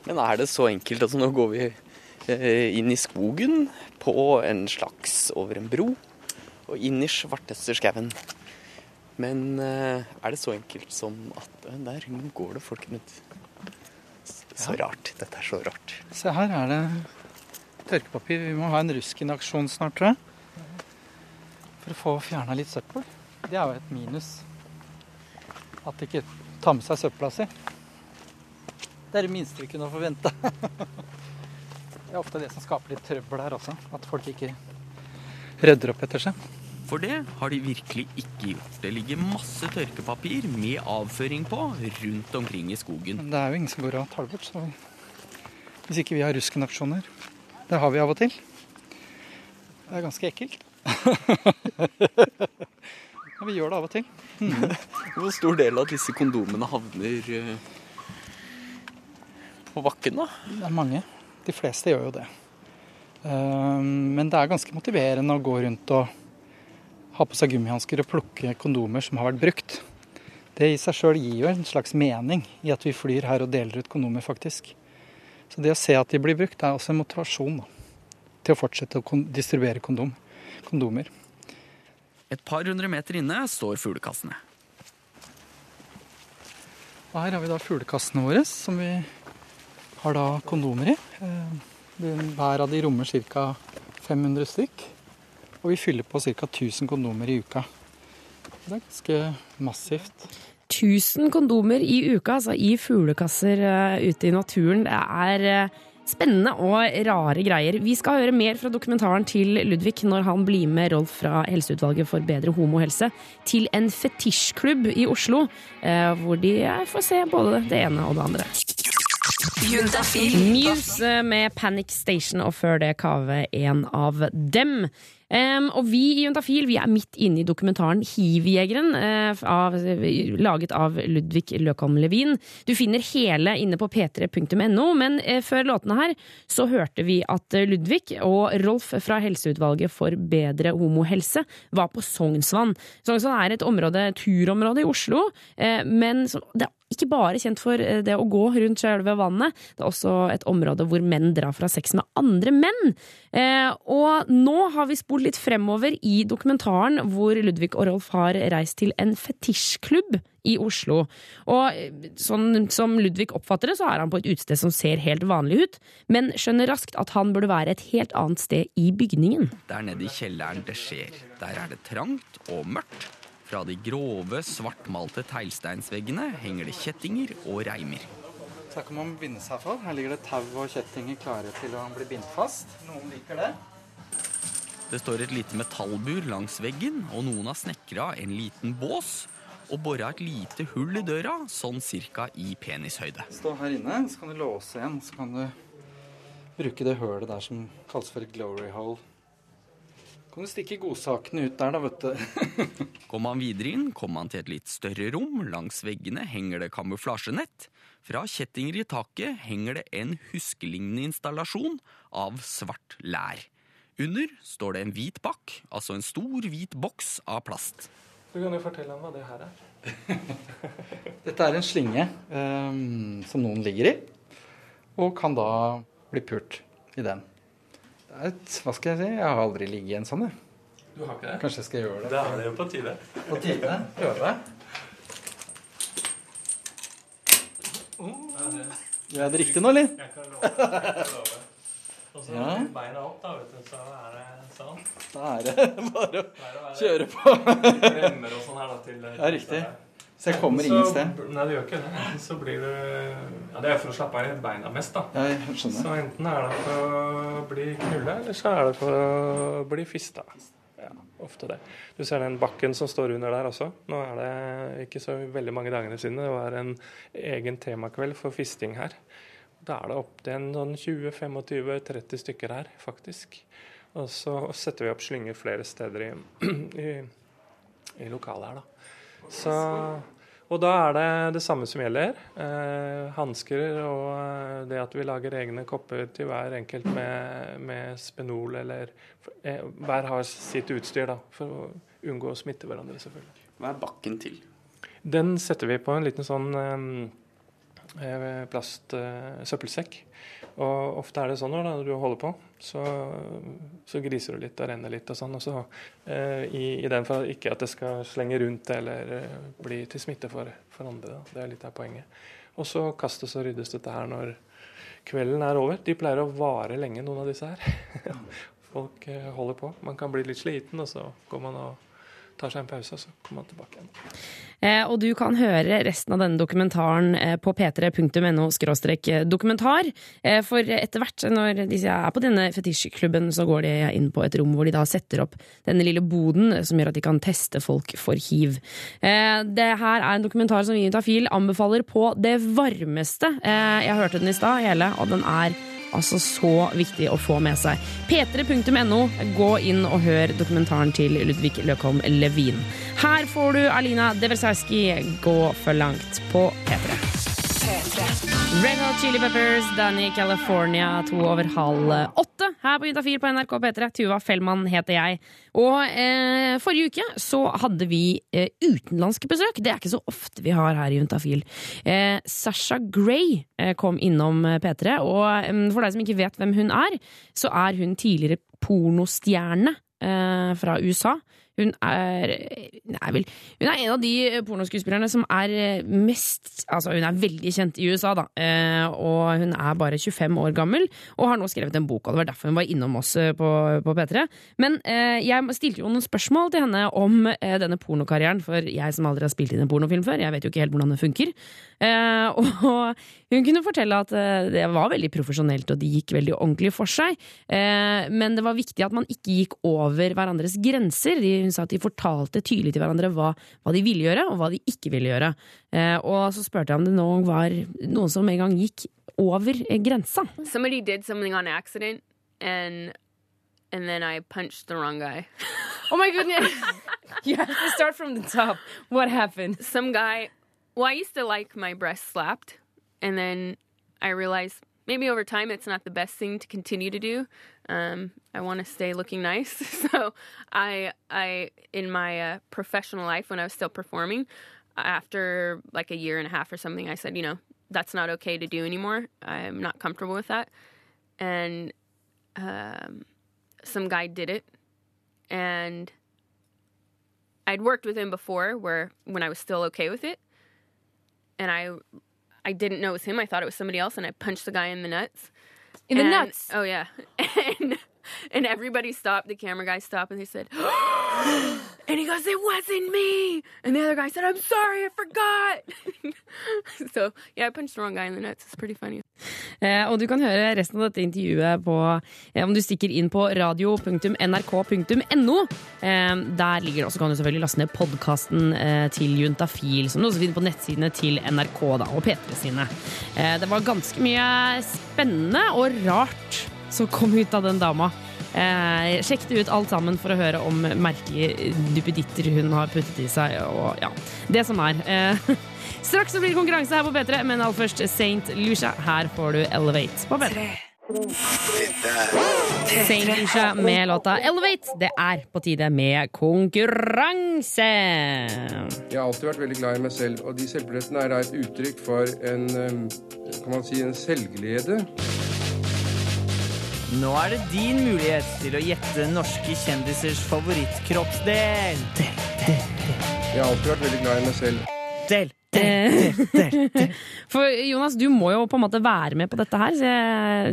Men er det så enkelt? Altså, nå går vi eh, inn i skogen på en slags over en bro og inn i svarteste skauen. Men eh, er det så enkelt som at eh, Der går det folk rundt. Så rart. Dette er så rart. Se her er det tørkepapir. Vi må ha en Ruskin-aksjon snart, tror jeg. For å få fjerna litt søppel. Det er jo et minus. At de ikke tar med seg søpla si. Det er det minste vi kunne forvente. (laughs) Det er ofte det som skaper litt trøbbel her også. At folk ikke rydder opp etter seg. For det har de virkelig ikke gjort. Det ligger masse tørkepapir med avføring på rundt omkring i skogen. Men det er jo ingen som går og tar det bort. Så hvis ikke vi har Rusken-aksjoner. Det har vi av og til. Det er ganske ekkelt. (laughs) Men vi gjør det av og til. Hvor stor del av disse kondomene havner eh, på bakken, da? Det er mange. De fleste gjør jo det. Eh, Men det er ganske motiverende å gå rundt og ha på seg gummihansker og plukke kondomer som har vært brukt. Det i seg sjøl gir jo en slags mening i at vi flyr her og deler ut kondomer, faktisk. Så det å se at de blir brukt, er også en motivasjon da, til å fortsette å distribuere kondom, kondomer. Et par hundre meter inne står fuglekassene. Og her har vi da fuglekassene våre, som vi har da kondomer i. Eh, Hver av de rommer ca. 500 stykk. Og vi fyller på ca. 1000 kondomer i uka. Det er ganske massivt. 1000 kondomer i uka, altså i fuglekasser eh, ute i naturen. Det er eh, spennende og rare greier. Vi skal høre mer fra dokumentaren til Ludvig når han blir med Rolf fra Helseutvalget for bedre homohelse til en fetisjklubb i Oslo, eh, hvor de får se både det ene og det andre. Muse med Panic Station, og før det Kave, en av dem. Em, og vi i Juntafil vi er midt inne i dokumentaren Hivjegeren, uh, av, laget av Ludvig Løkholm Levin. Du finner hele inne på p3.no, men uh, før låtene her så hørte vi at eh, Ludvig og Rolf fra Helseutvalget for bedre homohelse var på Sognsvann. Sognsvann er et område, turområde i Oslo, uh, men det er ikke bare kjent for eh, det å gå rundt selve vannet, det er også et område hvor menn drar fra sex med andre menn. Eh, og nå har vi spolt litt fremover i dokumentaren hvor Ludvig og Rolf har reist til en fetisjklubb i Oslo. Og eh, sånn som Ludvig oppfatter det, så er han på et utested som ser helt vanlig ut, men skjønner raskt at han burde være et helt annet sted i bygningen. Der nede i kjelleren det skjer. Der er det trangt og mørkt. Fra de grove, svartmalte teglsteinsveggene henger det kjettinger og reimer. Så her kan man binde seg for. Her ligger det tau og kjettinger klare til å bli bindt fast. Noen liker det. Det står et lite metallbur langs veggen, og noen har snekra en liten bås og bora et lite hull i døra, sånn cirka i penishøyde. Stå her inne, så kan du låse igjen. Så kan du bruke det hølet der som kalles for glory hole. Kan du stikke godsakene ut der, da, vet du. (laughs) Kommer man videre inn, kommer man til et litt større rom. Langs veggene henger det kamuflasjenett. Fra kjettinger i taket henger det en huskelignende installasjon av svart lær. Under står det en hvit bakk, altså en stor hvit boks av plast. Du kan jo fortelle ham hva det her er. (laughs) Dette er en slinge um, som noen ligger i, og kan da bli pult i den. Et, hva skal jeg si, jeg har aldri ligget i en sånn, jeg. Du har ikke det? Kanskje jeg skal gjøre det. Da er det jo på tide. På tide? Prøve? Gjør jeg det riktig nå, eller? Jeg kan love. Jeg kan love. Og så Ja. beina opp, da, vet du, så er det sånn. Da er det (laughs) bare å kjøre på. remmer og sånn her da, til Ja, riktig. Så jeg kommer ingen sted. Nei, det gjør ikke det. Så blir du Ja, det er for å slappe av i beina mest, da. Ja, jeg skjønner. Så enten er det for å bli knulla, eller så er det for å bli fista. Ja, ofte det. Du ser den bakken som står under der også. Nå er det ikke så veldig mange dagene siden det var en egen temakveld for fisting her. Da er det opptil sånn 20-25-30 stykker her, faktisk. Og så setter vi opp slynger flere steder i, (clears throat) i, i lokalet her, da. Så, og da er det det samme som gjelder. Eh, Hansker og eh, det at vi lager egne kopper til hver enkelt med, med spenol eller eh, Hver har sitt utstyr, da, for å unngå å smitte hverandre, selvfølgelig. Hva er bakken til? Den setter vi på en liten sånn eh, plastsøppelsekk. Og ofte er det sånn når du holder på, så, så griser du litt og renner litt og sånn. Og så eh, i, i den for ikke at det skal slenge rundt eller eh, bli til smitte for, for andre. Da. Det er litt av poenget. Og så kastes og ryddes dette her når kvelden er over. De pleier å vare lenge, noen av disse her. (laughs) Folk eh, holder på. Man kan bli litt sliten, og så går man og tar seg en pause, og så kommer man tilbake igjen. Eh, og du kan høre resten av denne dokumentaren eh, på p3.no dokumentar. Eh, for etter hvert, når de er på denne fetisjklubben, så går de inn på et rom hvor de da setter opp denne lille boden som gjør at de kan teste folk for hiv. Det her er en dokumentar som vi i Tafil anbefaler på det varmeste. Jeg hørte den i stad, hele, og den er altså så viktig å få med seg. p3.no. Gå inn og hør dokumentaren til Ludvig Løkholm Levin. Her får du Alina Deversarski, 'Gå for langt' på P3. P3. Red Hot Chili Peppers, Danny California, to over halv åtte her på Juntafil på NRK P3. Tuva Fellmann heter jeg. Og eh, forrige uke så hadde vi eh, utenlandske besøk. Det er ikke så ofte vi har her i Juntafil. Eh, Sasha Gray eh, kom innom P3, og eh, for deg som ikke vet hvem hun er, så er hun tidligere pornostjerne eh, fra USA. Hun er, nei, vel, hun er en av de pornoskuespillerne som er mest Altså, hun er veldig kjent i USA, da. Eh, og hun er bare 25 år gammel og har nå skrevet en bok. Og det var derfor hun var innom oss eh, på, på P3. Men eh, jeg stilte jo noen spørsmål til henne om eh, denne pornokarrieren, for jeg som aldri har spilt inn en pornofilm før, jeg vet jo ikke helt hvordan det funker. Eh, (laughs) og hun kunne fortelle at eh, det var veldig profesjonelt, og de gikk veldig ordentlig for seg. Eh, men det var viktig at man ikke gikk over hverandres grenser. De, hun sa at de fortalte tydelig til hverandre hva, hva de ville gjøre, og hva de ikke ville gjøre. Eh, og så spurte jeg om det nå var noen som en gang gikk over eh, grensa. Somebody did something on accident, and and then I punched the wrong guy. Oh my goodness! (laughs) you have to start from the top. What happened? Some guy. Well, I used to like my breast slapped, and then I realized maybe over time it's not the best thing to continue to do. Um, I want to stay looking nice, (laughs) so I, I, in my uh, professional life when I was still performing, after like a year and a half or something, I said, you know, that's not okay to do anymore. I'm not comfortable with that, and um, some guy did it, and I'd worked with him before, where when I was still okay with it, and I, I didn't know it was him. I thought it was somebody else, and I punched the guy in the nuts. In the And- nuts? Oh yeah, (laughs) and and everybody stopped. The camera guy stopped, and they said, (gasps) and he goes, "It wasn't me." And the other guy said, "I'm sorry, I forgot." (laughs) so yeah, I punched the wrong guy in the nuts. It's pretty funny. Eh, og du kan høre resten av dette intervjuet på, eh, om du stikker inn på radio.nrk.no. Eh, der ligger det også, kan du selvfølgelig laste ned podkasten til Juntafil, som du også finner på nettsidene til NRK da, og P3 sine. Det var ganske mye spennende og rart som kom ut av den dama. Eh, sjekk det ut alt sammen for å høre om merkelige duppeditter hun har puttet i seg, og ja, det som er. Eh, (laughs) straks så blir det konkurranse her på P3, men aller først Saint Lucia. Her får du Elevate på P3. Saint Lucia med låta Elevate. Det er på tide med konkurranse. Jeg har alltid vært veldig glad i meg selv, og de selvbillettene er da et uttrykk for en, um, kan man si, en selvglede. Nå er det din mulighet til å gjette norske kjendisers favorittkroppsdel. Del, del, del. Jeg har alltid vært veldig glad i meg selv. Del, del, del, del. (laughs) For Jonas, du må jo på en måte være med på dette her. Så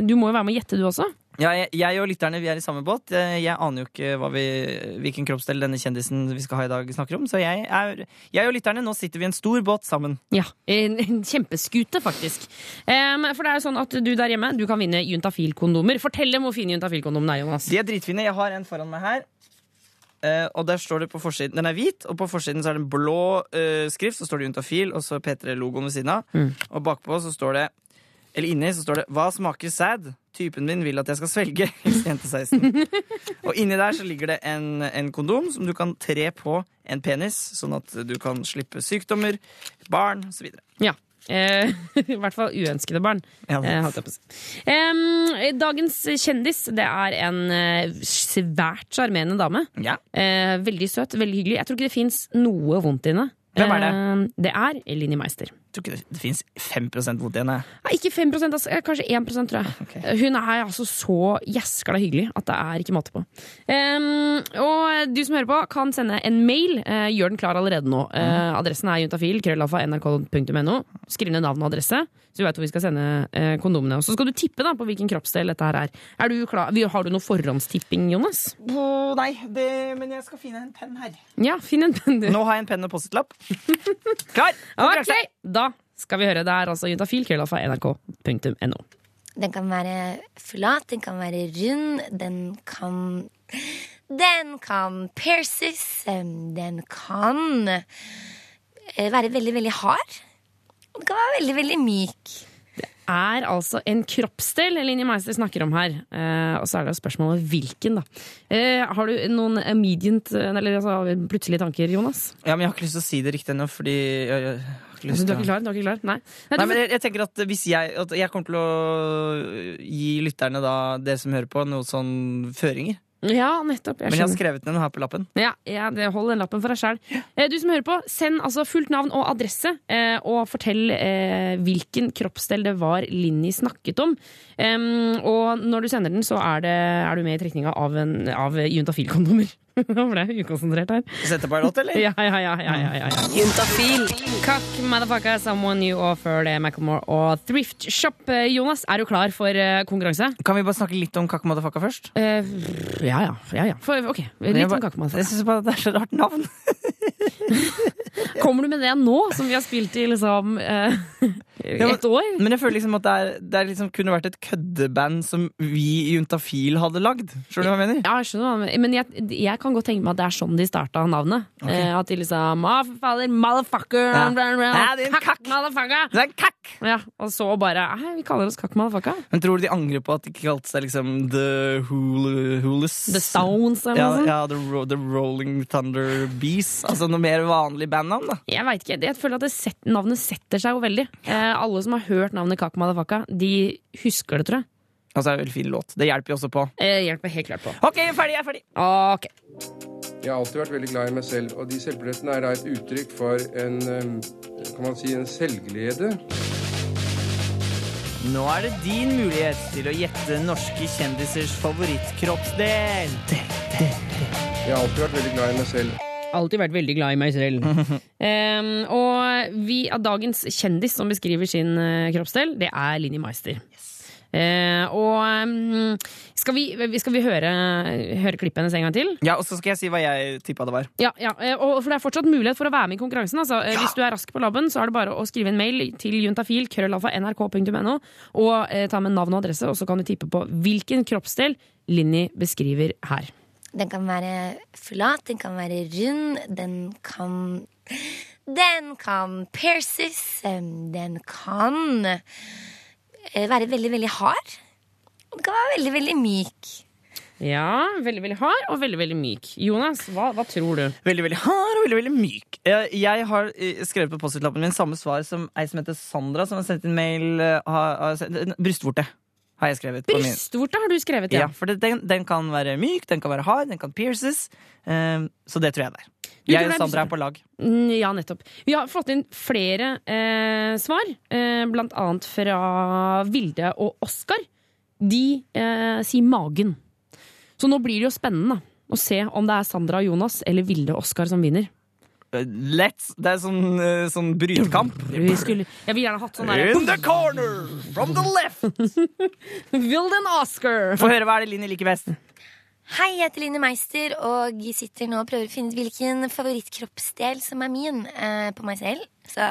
du må jo være med å gjette, du også. Ja, jeg, jeg og lytterne vi er i samme båt. Eh, Jeg aner jo ikke hva vi, hvilken kroppsdel denne kjendisen vi skal ha i dag, snakker om. Så jeg, er, jeg og lytterne, nå sitter vi i en stor båt sammen. Ja, en, en kjempeskute, faktisk. Um, for det er jo sånn at du der hjemme du kan vinne Juntafil-kondomer. Fortell dem hvor fine Juntafil-kondomene er, Jonas. De er dritfine. Jeg har en foran meg her. Uh, og der står det på forsiden Den er hvit, og på forsiden så er det en blå uh, skrift. Så står det Juntafil, og så P3-logoen ved siden av. Mm. Og bakpå så står det Eller inni så står det 'Hva smaker sæd?' Typen min vil at jeg skal svelge. Hilsen jente 16. og inni der så ligger det en, en kondom som du kan tre på en penis, sånn at du kan slippe sykdommer, barn osv. Ja. Eh, (laughs) I hvert fall uønskede barn. Ja, eh, dagens kjendis det er en eh, svært sjarmerende dame. Eh, veldig søt, veldig hyggelig. Jeg tror ikke det fins noe vondt i henne. Hvem er det? Eh, det er Linni Meister. Tror ikke det, det fins 5 mot igjen. jeg. Nei, ikke 5 altså, eh, kanskje 1 tror jeg. Hun er altså så jæskla hyggelig at det er ikke måte på. Um, og du som hører på, kan sende en mail. Uh, gjør den klar allerede nå. Uh, adressen er juntafil, krøllalfa, nrk.no. Skriv ned navn og adresse, så vi vet hvor vi skal sende uh, kondomene. Og så skal du tippe da, på hvilken kroppsdel dette her er. er du klar? Har du noe forhåndstipping, Jonas? Å, nei, det, men jeg skal finne en penn her. Ja, finn en penn, du. Nå har jeg en penn og Post-It-lapp. Klar! (laughs) Ok, da skal vi høre. Det er altså juntafil, fra nrk.no. Den kan være flat, den kan være rund, den kan Den kan pierces, den kan eh, være veldig, veldig hard. Og den kan være veldig, veldig myk. Det er altså en kroppsdel Linni Meister snakker om her. Eh, og så er det jo spørsmålet hvilken, da. Eh, har du noen immediate, eller altså, plutselige tanker, Jonas? Ja, men Jeg har ikke lyst til å si det riktig ennå, fordi jeg, ikke lyst Altså, du er ikke klar? Du er ikke klar? Nei. Nei, Nei, men jeg, jeg tenker at hvis jeg at Jeg kommer til å gi lytterne, da, det som hører på, noen sånn føringer. Ja, nettopp. Jeg Men jeg har skrevet den her på lappen. Ja, ja det Hold den lappen for deg sjøl. Eh, du som hører på, send altså fullt navn og adresse, eh, og fortell eh, hvilken kroppsdel det var Linni snakket om. Og når du sender den, så er, det, er du med i trekninga av, en- av juntafil-kondomer. Nå ble jeg ukonsentrert her. Sette på en låt, eller? Ja, ja, ja. ja, ja, ja. Juntafil. Kakk, motherfucker, someone you offer, det Macklemore og Thrift Shop. Jonas, er du klar for eh, konkurranse? Kan vi bare snakke litt om kakk, Kakkemadafakka først? Uh, ja, ja. ja, ja. For, ok, litt om kakk, kakkemadafakka. Jeg syns bare det er så rart navn. (laughs) Kommer du med det nå, som vi har spilt i liksom eh, Ja, men- et år? Men jeg føler liksom at det, er, det er liksom kunne vært et køddeband som vi i Juntafil hadde lagd. Skjønner du hva jeg mener? Ja, jeg skjønner. Men jeg, jeg kan godt tenke meg at det er sånn de starta navnet. Eh, at de liksom fader, motherfucker! Ja. Ja, det er en kakk, motherfucker! Det er en kakk! Ja, og så bare «Hei, Vi kaller oss kakk, motherfucker. Men tror du de angrer på at de ikke kalte seg liksom The Hulus? The Stones, eller ja, noe sånt? Ja, the, Ro- the Rolling Thunder Bees. Altså noe mer vanlig bandnavn, da. Jeg vet ikke, Jeg føler at det set, navnet setter seg jo veldig. Eh, alle som har hørt navnet Kaka Madafaka, de husker det, tror jeg. Og så er det en fin låt. Det hjelper jo også på. Eh, hjelper helt klart på. OK, jeg er ferdig. Jeg er ferdig. Ok. Jeg har alltid vært veldig glad i meg selv, og de selvbillettene er da et uttrykk for en kan man si, en selvglede. Nå er det din mulighet til å gjette norske kjendisers favorittkroppsdel. Jeg har alltid vært veldig glad i meg selv. Alltid vært veldig glad i meg selv. (laughs) um, og vi av dagens kjendis som beskriver sin uh, kroppsdel, det er Linni Meister. Eh, og um, skal vi, skal vi høre, høre klippet hennes en gang til? Ja, og så skal jeg si hva jeg tippa det var. Ja, ja, eh, og for det er fortsatt mulighet for å være med i konkurransen. Altså. Ja. Hvis du er rask på labben, så er det bare å skrive en mail til juntafil, krøllalfa, nrk.no, og uh, ta med navn og adresse, og så kan du tippe på hvilken kroppsdel Linni beskriver her. Den kan være flat, den kan være rund, den kan Den kan pierces, den kan eh, være veldig, veldig hard. Og den kan være veldig, veldig myk. Ja, veldig veldig hard og veldig veldig myk. Jonas, hva, hva tror du? Veldig veldig hard og veldig veldig myk. Jeg, jeg har eh, skrevet på Post-It-lappen min samme svar som ei som heter Sandra, som har sendt inn mail. eh, Har, har sendt, brystvorte har jeg skrevet. Brystvorte har du skrevet, Ja, ja. for det, den, den kan være myk, den kan være hard, den kan pierces. eh, så det tror jeg det er. Du Jeg og Sandra er på lag. Mm, Ja, nettopp. Vi har fått inn flere eh, svar, eh, blant annet fra Vilde og Oskar. De eh, sier magen. Så nå blir det jo spennende å se om det er Sandra og Jonas eller Vilde og Oskar som vinner. Eh, Let's! Det er sånn, eh, sånn brytekamp. Vi skulle, jeg vil gjerne hatt sånn der In the corner! From the left! (laughs) Wilden Oscar! Få høre hva er det Linni liker best. Hei, jeg heter Linni Meister, og sitter nå og prøver å finne ut hvilken favorittkroppsdel som er min eh, på meg selv. Så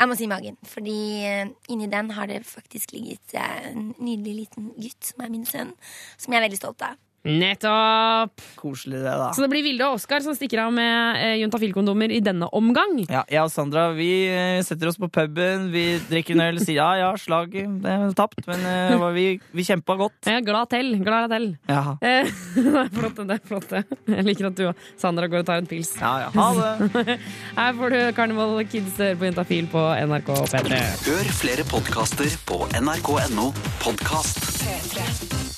jeg må si magen, fordi eh, inni den har det faktisk ligget en nydelig liten gutt som er min sønn, som jeg er veldig stolt av. Nettopp! Koselig det, da. Så det blir Vilde og Oskar som stikker av med eh, juntafilkondomer i denne omgang. Ja, jeg og Sandra vi eh, setter oss på puben, vi drikker en øl, sier ja ja, slag, det er tapt, men eh, vi, vi kjempa godt. Er glad til. Glad til. Ja. Eh, det er flott, det er flott. det. Jeg liker at du og Sandra går og tar en pils. Ja, ja, ha det. (laughs) Her får du Carnival Kids høre på Juntafil på NRK P3. Hør flere podkaster på nrk.no podkast. P3.